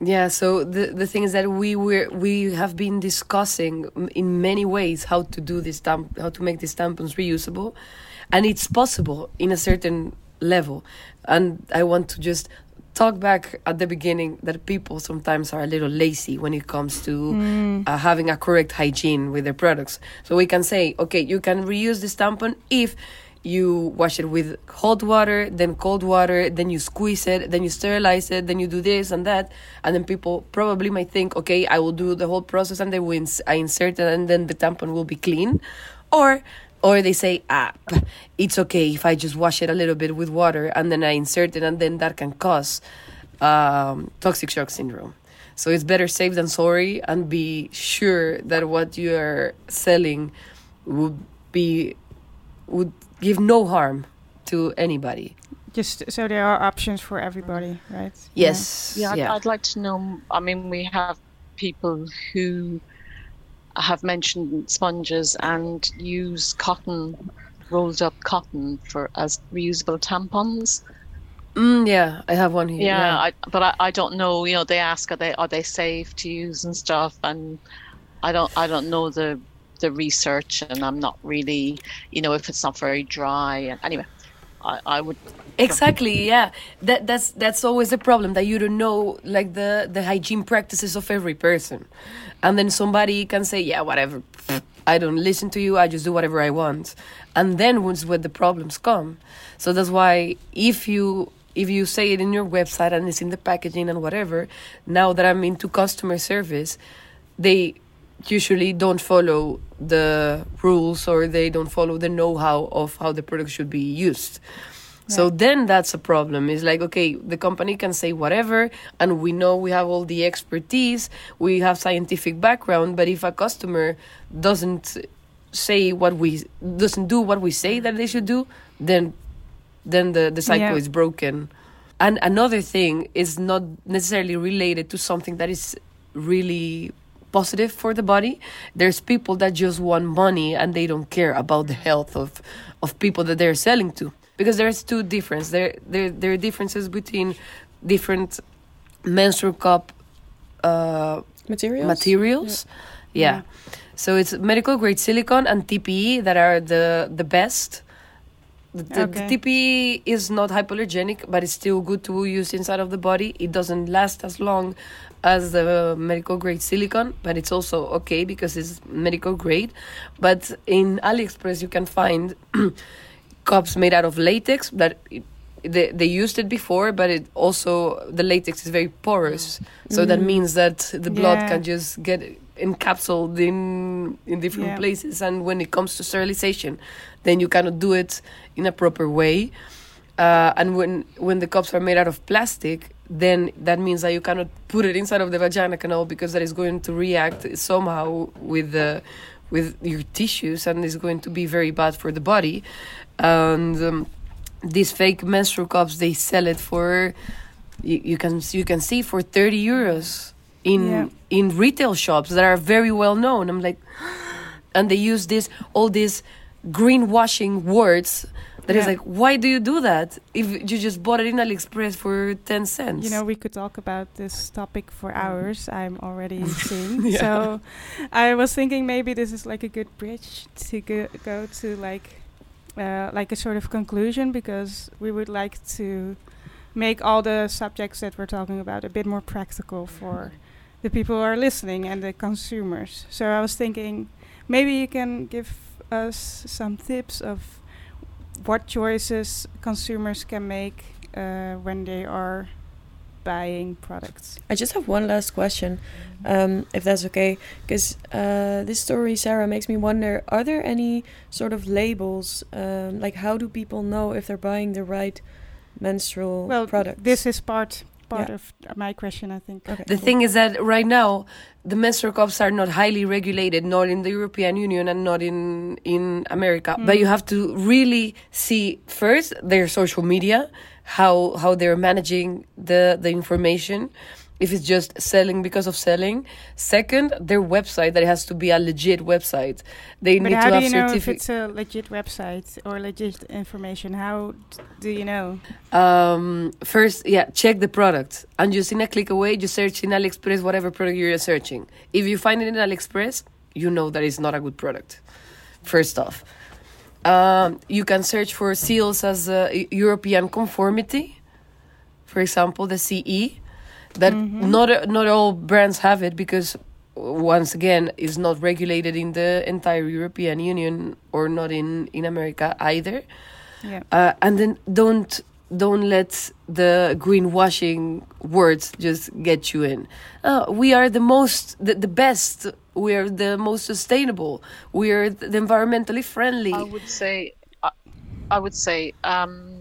Yeah, so the the thing is that we were we have been discussing m- in many ways how to do this tamp how to make these tampons reusable, and it's possible in a certain level. And I want to just talk back at the beginning that people sometimes are a little lazy when it comes to Mm. uh, having a correct hygiene with their products. So we can say, okay, you can reuse this tampon if you wash it with hot water, then cold water, then you squeeze it, then you sterilize it, then you do this and that, and then people probably might think, okay, I will do the whole process and then ins- I insert it and then the tampon will be clean, or or they say, ah, it's okay if I just wash it a little bit with water and then I insert it and then that can cause um, toxic shock syndrome. So it's better safe than sorry and be sure that what you are selling would be would give no harm to anybody. Just so there are options for everybody, right? Yes. Yeah, I'd, yeah. I'd like to know. I mean, we have people who have mentioned sponges and use cotton, rolled up cotton for as reusable tampons. Mm, yeah, I have one here. Yeah, I, but I, I don't know. You know, they ask are they are they safe to use and stuff, and I don't I don't know the the research, and I'm not really you know if it's not very dry. And anyway, I, I would Exactly, yeah. That that's that's always the problem that you don't know like the the hygiene practices of every person. And then somebody can say, "Yeah, whatever. I don't listen to you. I just do whatever I want." And then once when the problems come. So that's why if you if you say it in your website and it's in the packaging and whatever, now that I'm into customer service, they usually don't follow the rules or they don't follow the know-how of how the product should be used. So then that's a problem. It's like, okay, the company can say whatever, and we know we have all the expertise, we have scientific background, but if a customer doesn't say what we doesn't do what we say that they should do, then then the, the cycle Yeah. is broken. And another thing is not necessarily related to something that is really positive for the body. There's people that just want money and they don't care about the health of, of people that they're selling to. Because there's two differences. There, there, there are differences between different menstrual cup uh, Materials? materials. Yeah. So it's medical grade silicone and TPE that are the the best. The, Okay. the TPE is not hypoallergenic, but it's still good to use inside of the body. It doesn't last as long as the medical grade silicone, but it's also okay because it's medical grade. But in AliExpress, you can find cups made out of latex that it, they, they used it before, but it also the latex is very porous, so that Mm. means that the blood Yeah. can just get encapsulated in in different Yeah. places. And when it comes to sterilization, then you cannot do it in a proper way. Uh, and when when the cups are made out of plastic, then that means that you cannot put it inside of the vagina canal because that is going to react somehow with the with your tissues and is going to be very bad for the body. And um, these fake menstrual cups, they sell it for you, you can you can see for thirty euros in Yeah. in retail shops that are very well known. I'm like, and they use this all these greenwashing words. That is Yeah. like, why do you do that if you just bought it in AliExpress for ten cents? You know, we could talk about this topic for hours. I'm already seeing. Yeah. So I was thinking maybe this is like a good bridge to go, go to like uh, like a sort of conclusion because we would like to make all the subjects that we're talking about a bit more practical for the people who are listening and the consumers. So I was thinking maybe you can give us some tips of what choices consumers can make uh, when they are buying products. I just have one last question, um, if that's okay. Because uh, this story, Sarah, makes me wonder are there any sort of labels? Um, like, how do people know if they're buying the right menstrual Well, product? this is part part of my question, I think. Okay. The thing is that right now, the menstrual cups are not highly regulated, not in the European Union and not in in America. Mm. But you have to really see first their social media, how how they're managing the the information. If it's just selling because of selling. Second, their website that it has to be a legit website. They But need how do you know if it's a legit website or legit information? How do you know? Um, first, yeah, check the product. And just in a click away, you search in AliExpress whatever product you're searching. If you find it in AliExpress, you know that it's not a good product. First off, um, you can search for seals as uh, European conformity, for example, the CE. That not not all brands have it because once again is not regulated in the entire European Union or not in in America either Yeah. uh, and then don't don't let the greenwashing words just get you in. Uh, we are the most, the, the best. We are the most sustainable. We are the environmentally friendly. I would say, I, I would say, um,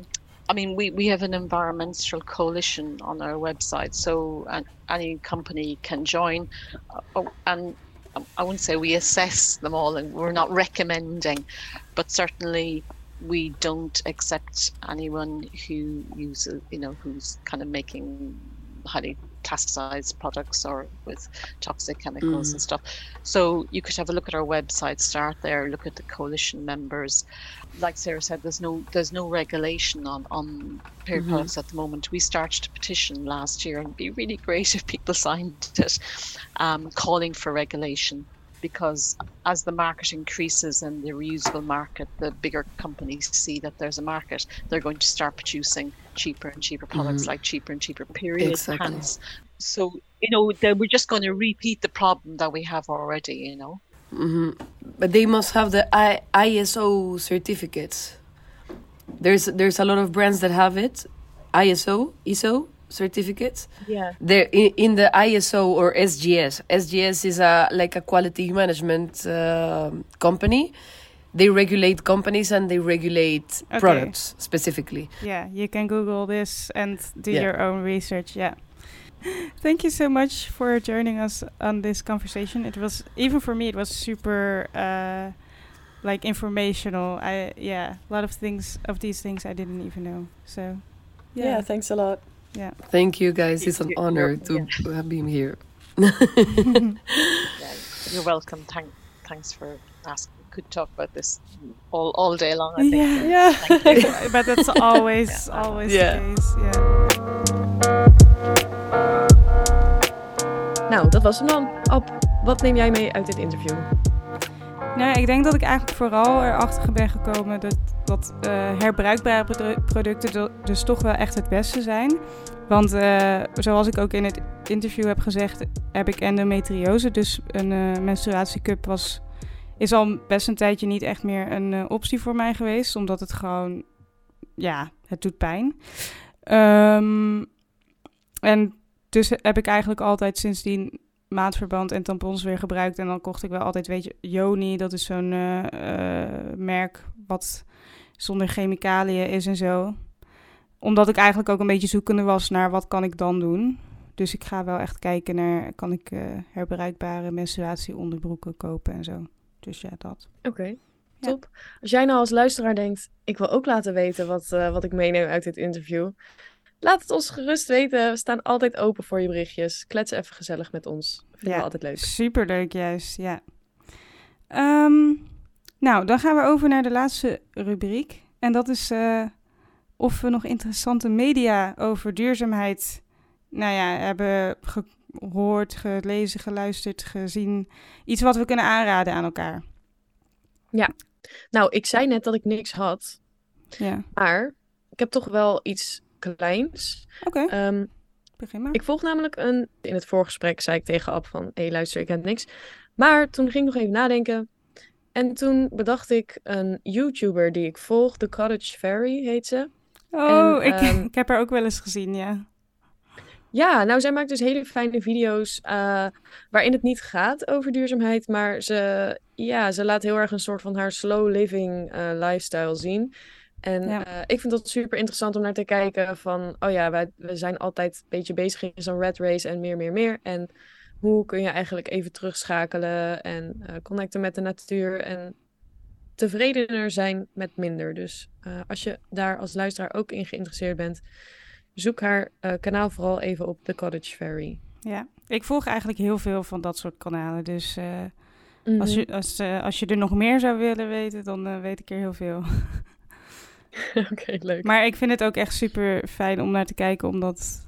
I mean, we, we have an environmental coalition on our website, so any company can join. Uh, oh, and I wouldn't say we assess them all, and we're not recommending, but certainly we don't accept anyone who uses, you know, who's kind of making highly plasticized products or with toxic chemicals and stuff. So you could have a look at our website, start there, look at the coalition members. Like Sarah said, there's no there's no regulation on on period products at the moment. We started a petition last year, and it'd be really great if people signed it, um, calling for regulation. Because as the market increases and the reusable market, the bigger companies see that there's a market, they're going to start producing cheaper and cheaper products like cheaper and cheaper period Exactly. pants. So, you know, we're just going to repeat the problem that we have already, you know. Mm-hmm. but they must have the I- ISO certificates. There's there's a lot of brands that have it, ISO ISO certificates. Yeah. They're in, in the ISO or SGS. SGS is a like a quality management um company. They regulate companies and they regulate Okay. products specifically. Yeah, you can Google this and do Yeah. your own research. Yeah. Thank you so much for joining us on this conversation. It was even for me, it was super uh, like informational. I yeah, a lot of things of these things I didn't even know. So Yeah, yeah, thanks a lot. Yeah. Thank you guys. It's an You're- honor you're- to have been here. Yeah, you're welcome. Thank, thanks for asking. Could talk about this all, all day long. I think. Yeah. Yeah. but that's always always Yeah. the case. Yeah. Nou, dat was hem dan. Ab, wat neem jij mee uit dit interview? Nou, ik denk dat ik eigenlijk vooral erachter ben gekomen dat, dat eh, herbruikbare produ- producten dus toch wel echt het beste zijn. Want eh, zoals ik ook in het interview heb gezegd, heb ik endometriose. Dus een eh, menstruatiecup was, is al best een tijdje niet echt meer een optie voor mij geweest. Omdat het gewoon, ja, het doet pijn. Ehm, en dus heb ik eigenlijk altijd sindsdien maatverband en tampons weer gebruikt. En dan kocht ik wel altijd, weet je, Joni, dat is zo'n merk wat zonder chemicaliën is en zo. Omdat ik eigenlijk ook een beetje zoekende was naar wat kan ik dan doen. Dus ik ga wel echt kijken naar, kan ik eh, herbruikbare menstruatieonderbroeken kopen en zo. Dus ja, dat. Oké, top. Als jij nou als luisteraar denkt, ik wil ook laten weten wat, eh, wat ik meeneem uit dit interview. Laat het ons gerust weten. We staan altijd open voor je berichtjes. Klets even gezellig met ons. Vinden Ja. we altijd leuk. Superleuk juist, ja. Ehm, nou, dan gaan we over naar de laatste rubriek. En dat is eh, of we nog interessante media over duurzaamheid nou ja, hebben gehoord, gelezen, geluisterd, gezien. Iets wat we kunnen aanraden aan elkaar. Nou, ik zei net dat ik niks had. Ja, Maar ik heb toch wel iets kleins. oké, Ehm, begin maar. ik volg namelijk een... In het voorgesprek zei ik tegen Ab van... Hé, hey, luister, ik heb niks. Maar toen ging ik nog even nadenken. En toen bedacht ik een YouTuber die ik volg. The Cottage Fairy heet ze. oh, en, ik, ehm, ik heb haar ook wel eens gezien, ja. Ja, nou, zij maakt dus hele fijne video's eh, waarin het niet gaat over duurzaamheid, maar ze, ja, ze laat heel erg een soort van haar slow living eh, lifestyle zien. En Ja. eh, ik vind dat super interessant om naar te kijken van, oh ja, wij, we zijn altijd een beetje bezig in zo'n red race en meer, meer, meer. En hoe kun je eigenlijk even terugschakelen en eh, connecten met de natuur en tevredener zijn met minder. Dus eh, als je daar als luisteraar ook in geïnteresseerd bent, zoek haar eh, kanaal vooral even op The Cottage Fairy. Ja, ik volg eigenlijk heel veel van dat soort kanalen. Dus als, Mhm. je, als, als je er nog meer zou willen weten, dan weet ik er heel veel. Oké, leuk. Maar ik vind het ook echt super fijn om naar te kijken, omdat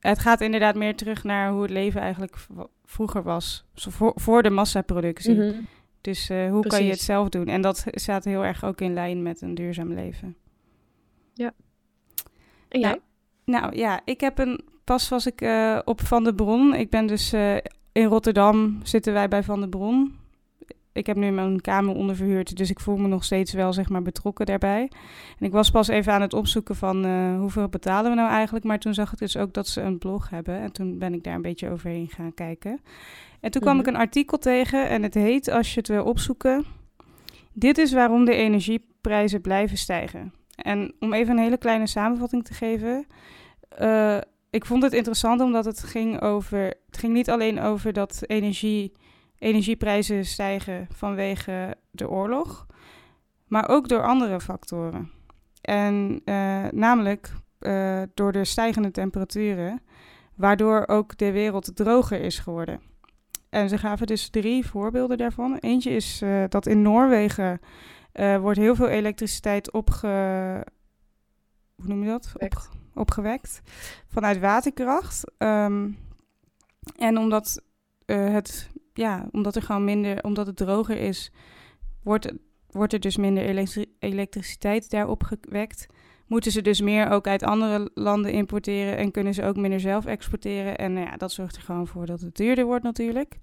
het gaat inderdaad meer terug naar hoe het leven eigenlijk vroeger was. Voor, voor de massaproductie. Mhm. Dus eh, hoe kan je het zelf doen? En dat staat heel erg ook in lijn met een duurzaam leven. En jij? Nou ja, ik heb een. Pas was ik eh, op Van der Bron. Ik ben dus eh, in Rotterdam zitten wij bij Van der Bron. Ik heb nu mijn kamer onderverhuurd, dus ik voel me nog steeds wel zeg maar betrokken daarbij. En ik was pas even aan het opzoeken van eh, hoeveel betalen we nou eigenlijk, maar toen zag ik dus ook dat ze een blog hebben en toen ben ik daar een beetje overheen gaan kijken. En toen kwam Mhm. ik een artikel tegen en het heet, als je het wil opzoeken, dit is waarom de energieprijzen blijven stijgen. En om even een hele kleine samenvatting te geven. eh, ik vond het interessant omdat het ging over. Het ging niet alleen over dat energie, energieprijzen stijgen vanwege de oorlog, maar ook door andere factoren. En eh, namelijk eh, door de stijgende temperaturen, waardoor ook de wereld droger is geworden. En ze gaven dus drie voorbeelden daarvan. Eentje is eh, dat in Noorwegen wordt heel veel elektriciteit opge... Hoe noem je dat? Wekt. Op, opgewekt vanuit waterkracht. Ehm, en omdat, het, ja, omdat er gewoon minder, omdat het droger is, wordt, wordt er dus minder elektri- elektriciteit daarop gewekt. Moeten ze dus meer ook uit andere landen importeren en kunnen ze ook minder zelf exporteren. En nou ja, dat zorgt er gewoon voor dat het duurder wordt natuurlijk.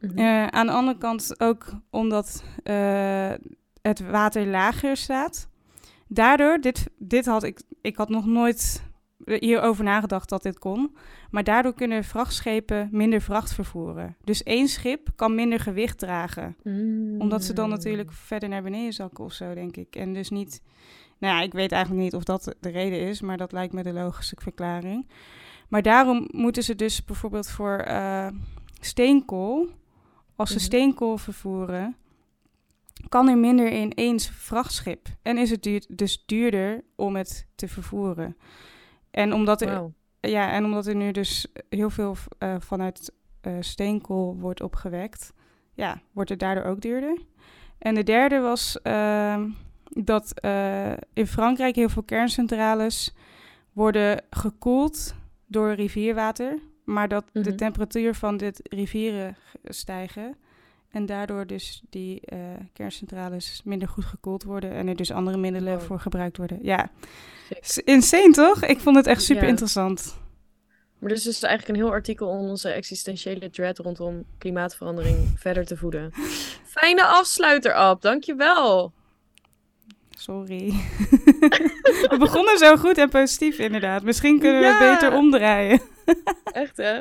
Mhm. Eh, aan de andere kant ook omdat eh, het water lager staat. Daardoor, dit, dit had ik, ik had nog nooit hierover nagedacht dat dit kon. Maar daardoor kunnen vrachtschepen minder vracht vervoeren. Dus één schip kan minder gewicht dragen. Omdat ze dan Mm. natuurlijk verder naar beneden zakken of zo, denk ik. En dus niet... Nou ja, ik weet eigenlijk niet of dat de reden is, maar dat lijkt me de logische verklaring. Maar daarom moeten ze dus bijvoorbeeld voor eh, steenkool, als ze Mhm. steenkool vervoeren, kan er minder in één vrachtschip. En is het duur, dus duurder om het te vervoeren. En omdat er, ja, en omdat er nu dus heel veel eh, vanuit eh, steenkool wordt opgewekt, ja, wordt het daardoor ook duurder. En de derde was ehm, dat eh, in Frankrijk heel veel kerncentrales worden gekoeld door rivierwater, maar dat de Mhm. temperatuur van dit rivieren stijgen. En daardoor dus die eh, kerncentrales minder goed gekoeld worden en er dus andere middelen voor gebruikt worden. Ja, Sick. Insane toch? Ik vond het echt super Ja. interessant. Maar dit is dus eigenlijk een heel artikel om onze existentiële dread rondom klimaatverandering verder te voeden. Fijne afsluiter, Ab. Dankjewel. Sorry. We begonnen zo goed en positief inderdaad. Misschien kunnen we Ja. het beter omdraaien. Echt, hè?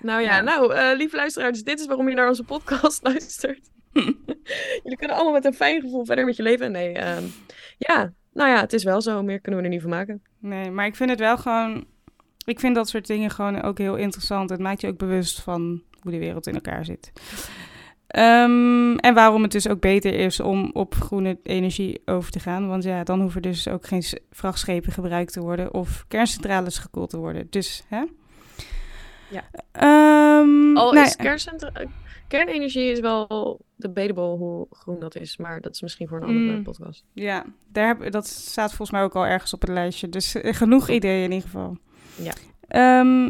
Nou ja, Ja. nou, eh lieve luisteraars, dit is waarom je naar onze podcast luistert. Jullie kunnen allemaal met een fijn gevoel verder met je leven. Nee, ehm, ja, nou ja, het is wel zo. Meer kunnen we er niet van maken. Nee, maar ik vind het wel gewoon... Ik vind dat soort dingen gewoon ook heel interessant. Het maakt je ook bewust van hoe de wereld in elkaar zit. Ehm, en waarom het dus ook beter is om op groene energie over te gaan. Want ja, dan hoeven dus ook geen vrachtschepen gebruikt te worden of kerncentrales gekoeld te worden. Dus, hè? Ja. Ehm, Al is kernenergie is wel debatable hoe groen dat is. Maar dat is misschien voor een andere Mm. podcast. Ja, daar heb, dat staat volgens mij ook al ergens op het lijstje. Dus eh, genoeg ideeën in ieder geval. Ja. Ehm,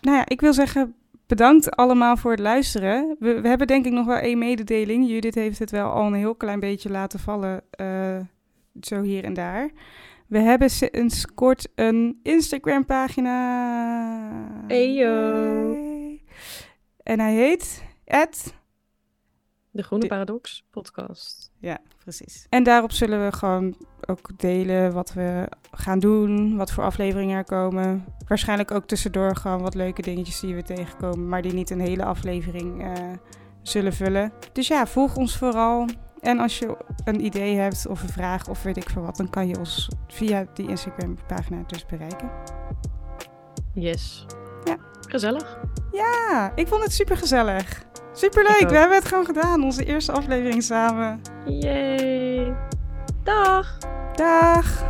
nou ja, ik wil zeggen, bedankt allemaal voor het luisteren. We, we hebben denk ik nog wel één mededeling. Judith heeft het wel al een heel klein beetje laten vallen, eh, zo hier en daar. We hebben sinds kort een Instagram-pagina. Eyo. En hij heet... Ed De Groene De- Paradox podcast. Ja, precies. En daarop zullen we gewoon ook delen wat we gaan doen, wat voor afleveringen er komen. Waarschijnlijk ook tussendoor gewoon wat leuke dingetjes die we tegenkomen, maar die niet een hele aflevering eh, zullen vullen. Dus ja, volg ons vooral En als je een idee hebt of een vraag of weet ik veel wat, dan kan je ons via die Instagram pagina dus bereiken. Yes. Ja. Gezellig. Ja, ik vond het super gezellig. Super leuk. Ik ook. We hebben het gewoon gedaan. Onze eerste aflevering samen. Yay. Dag. Dag.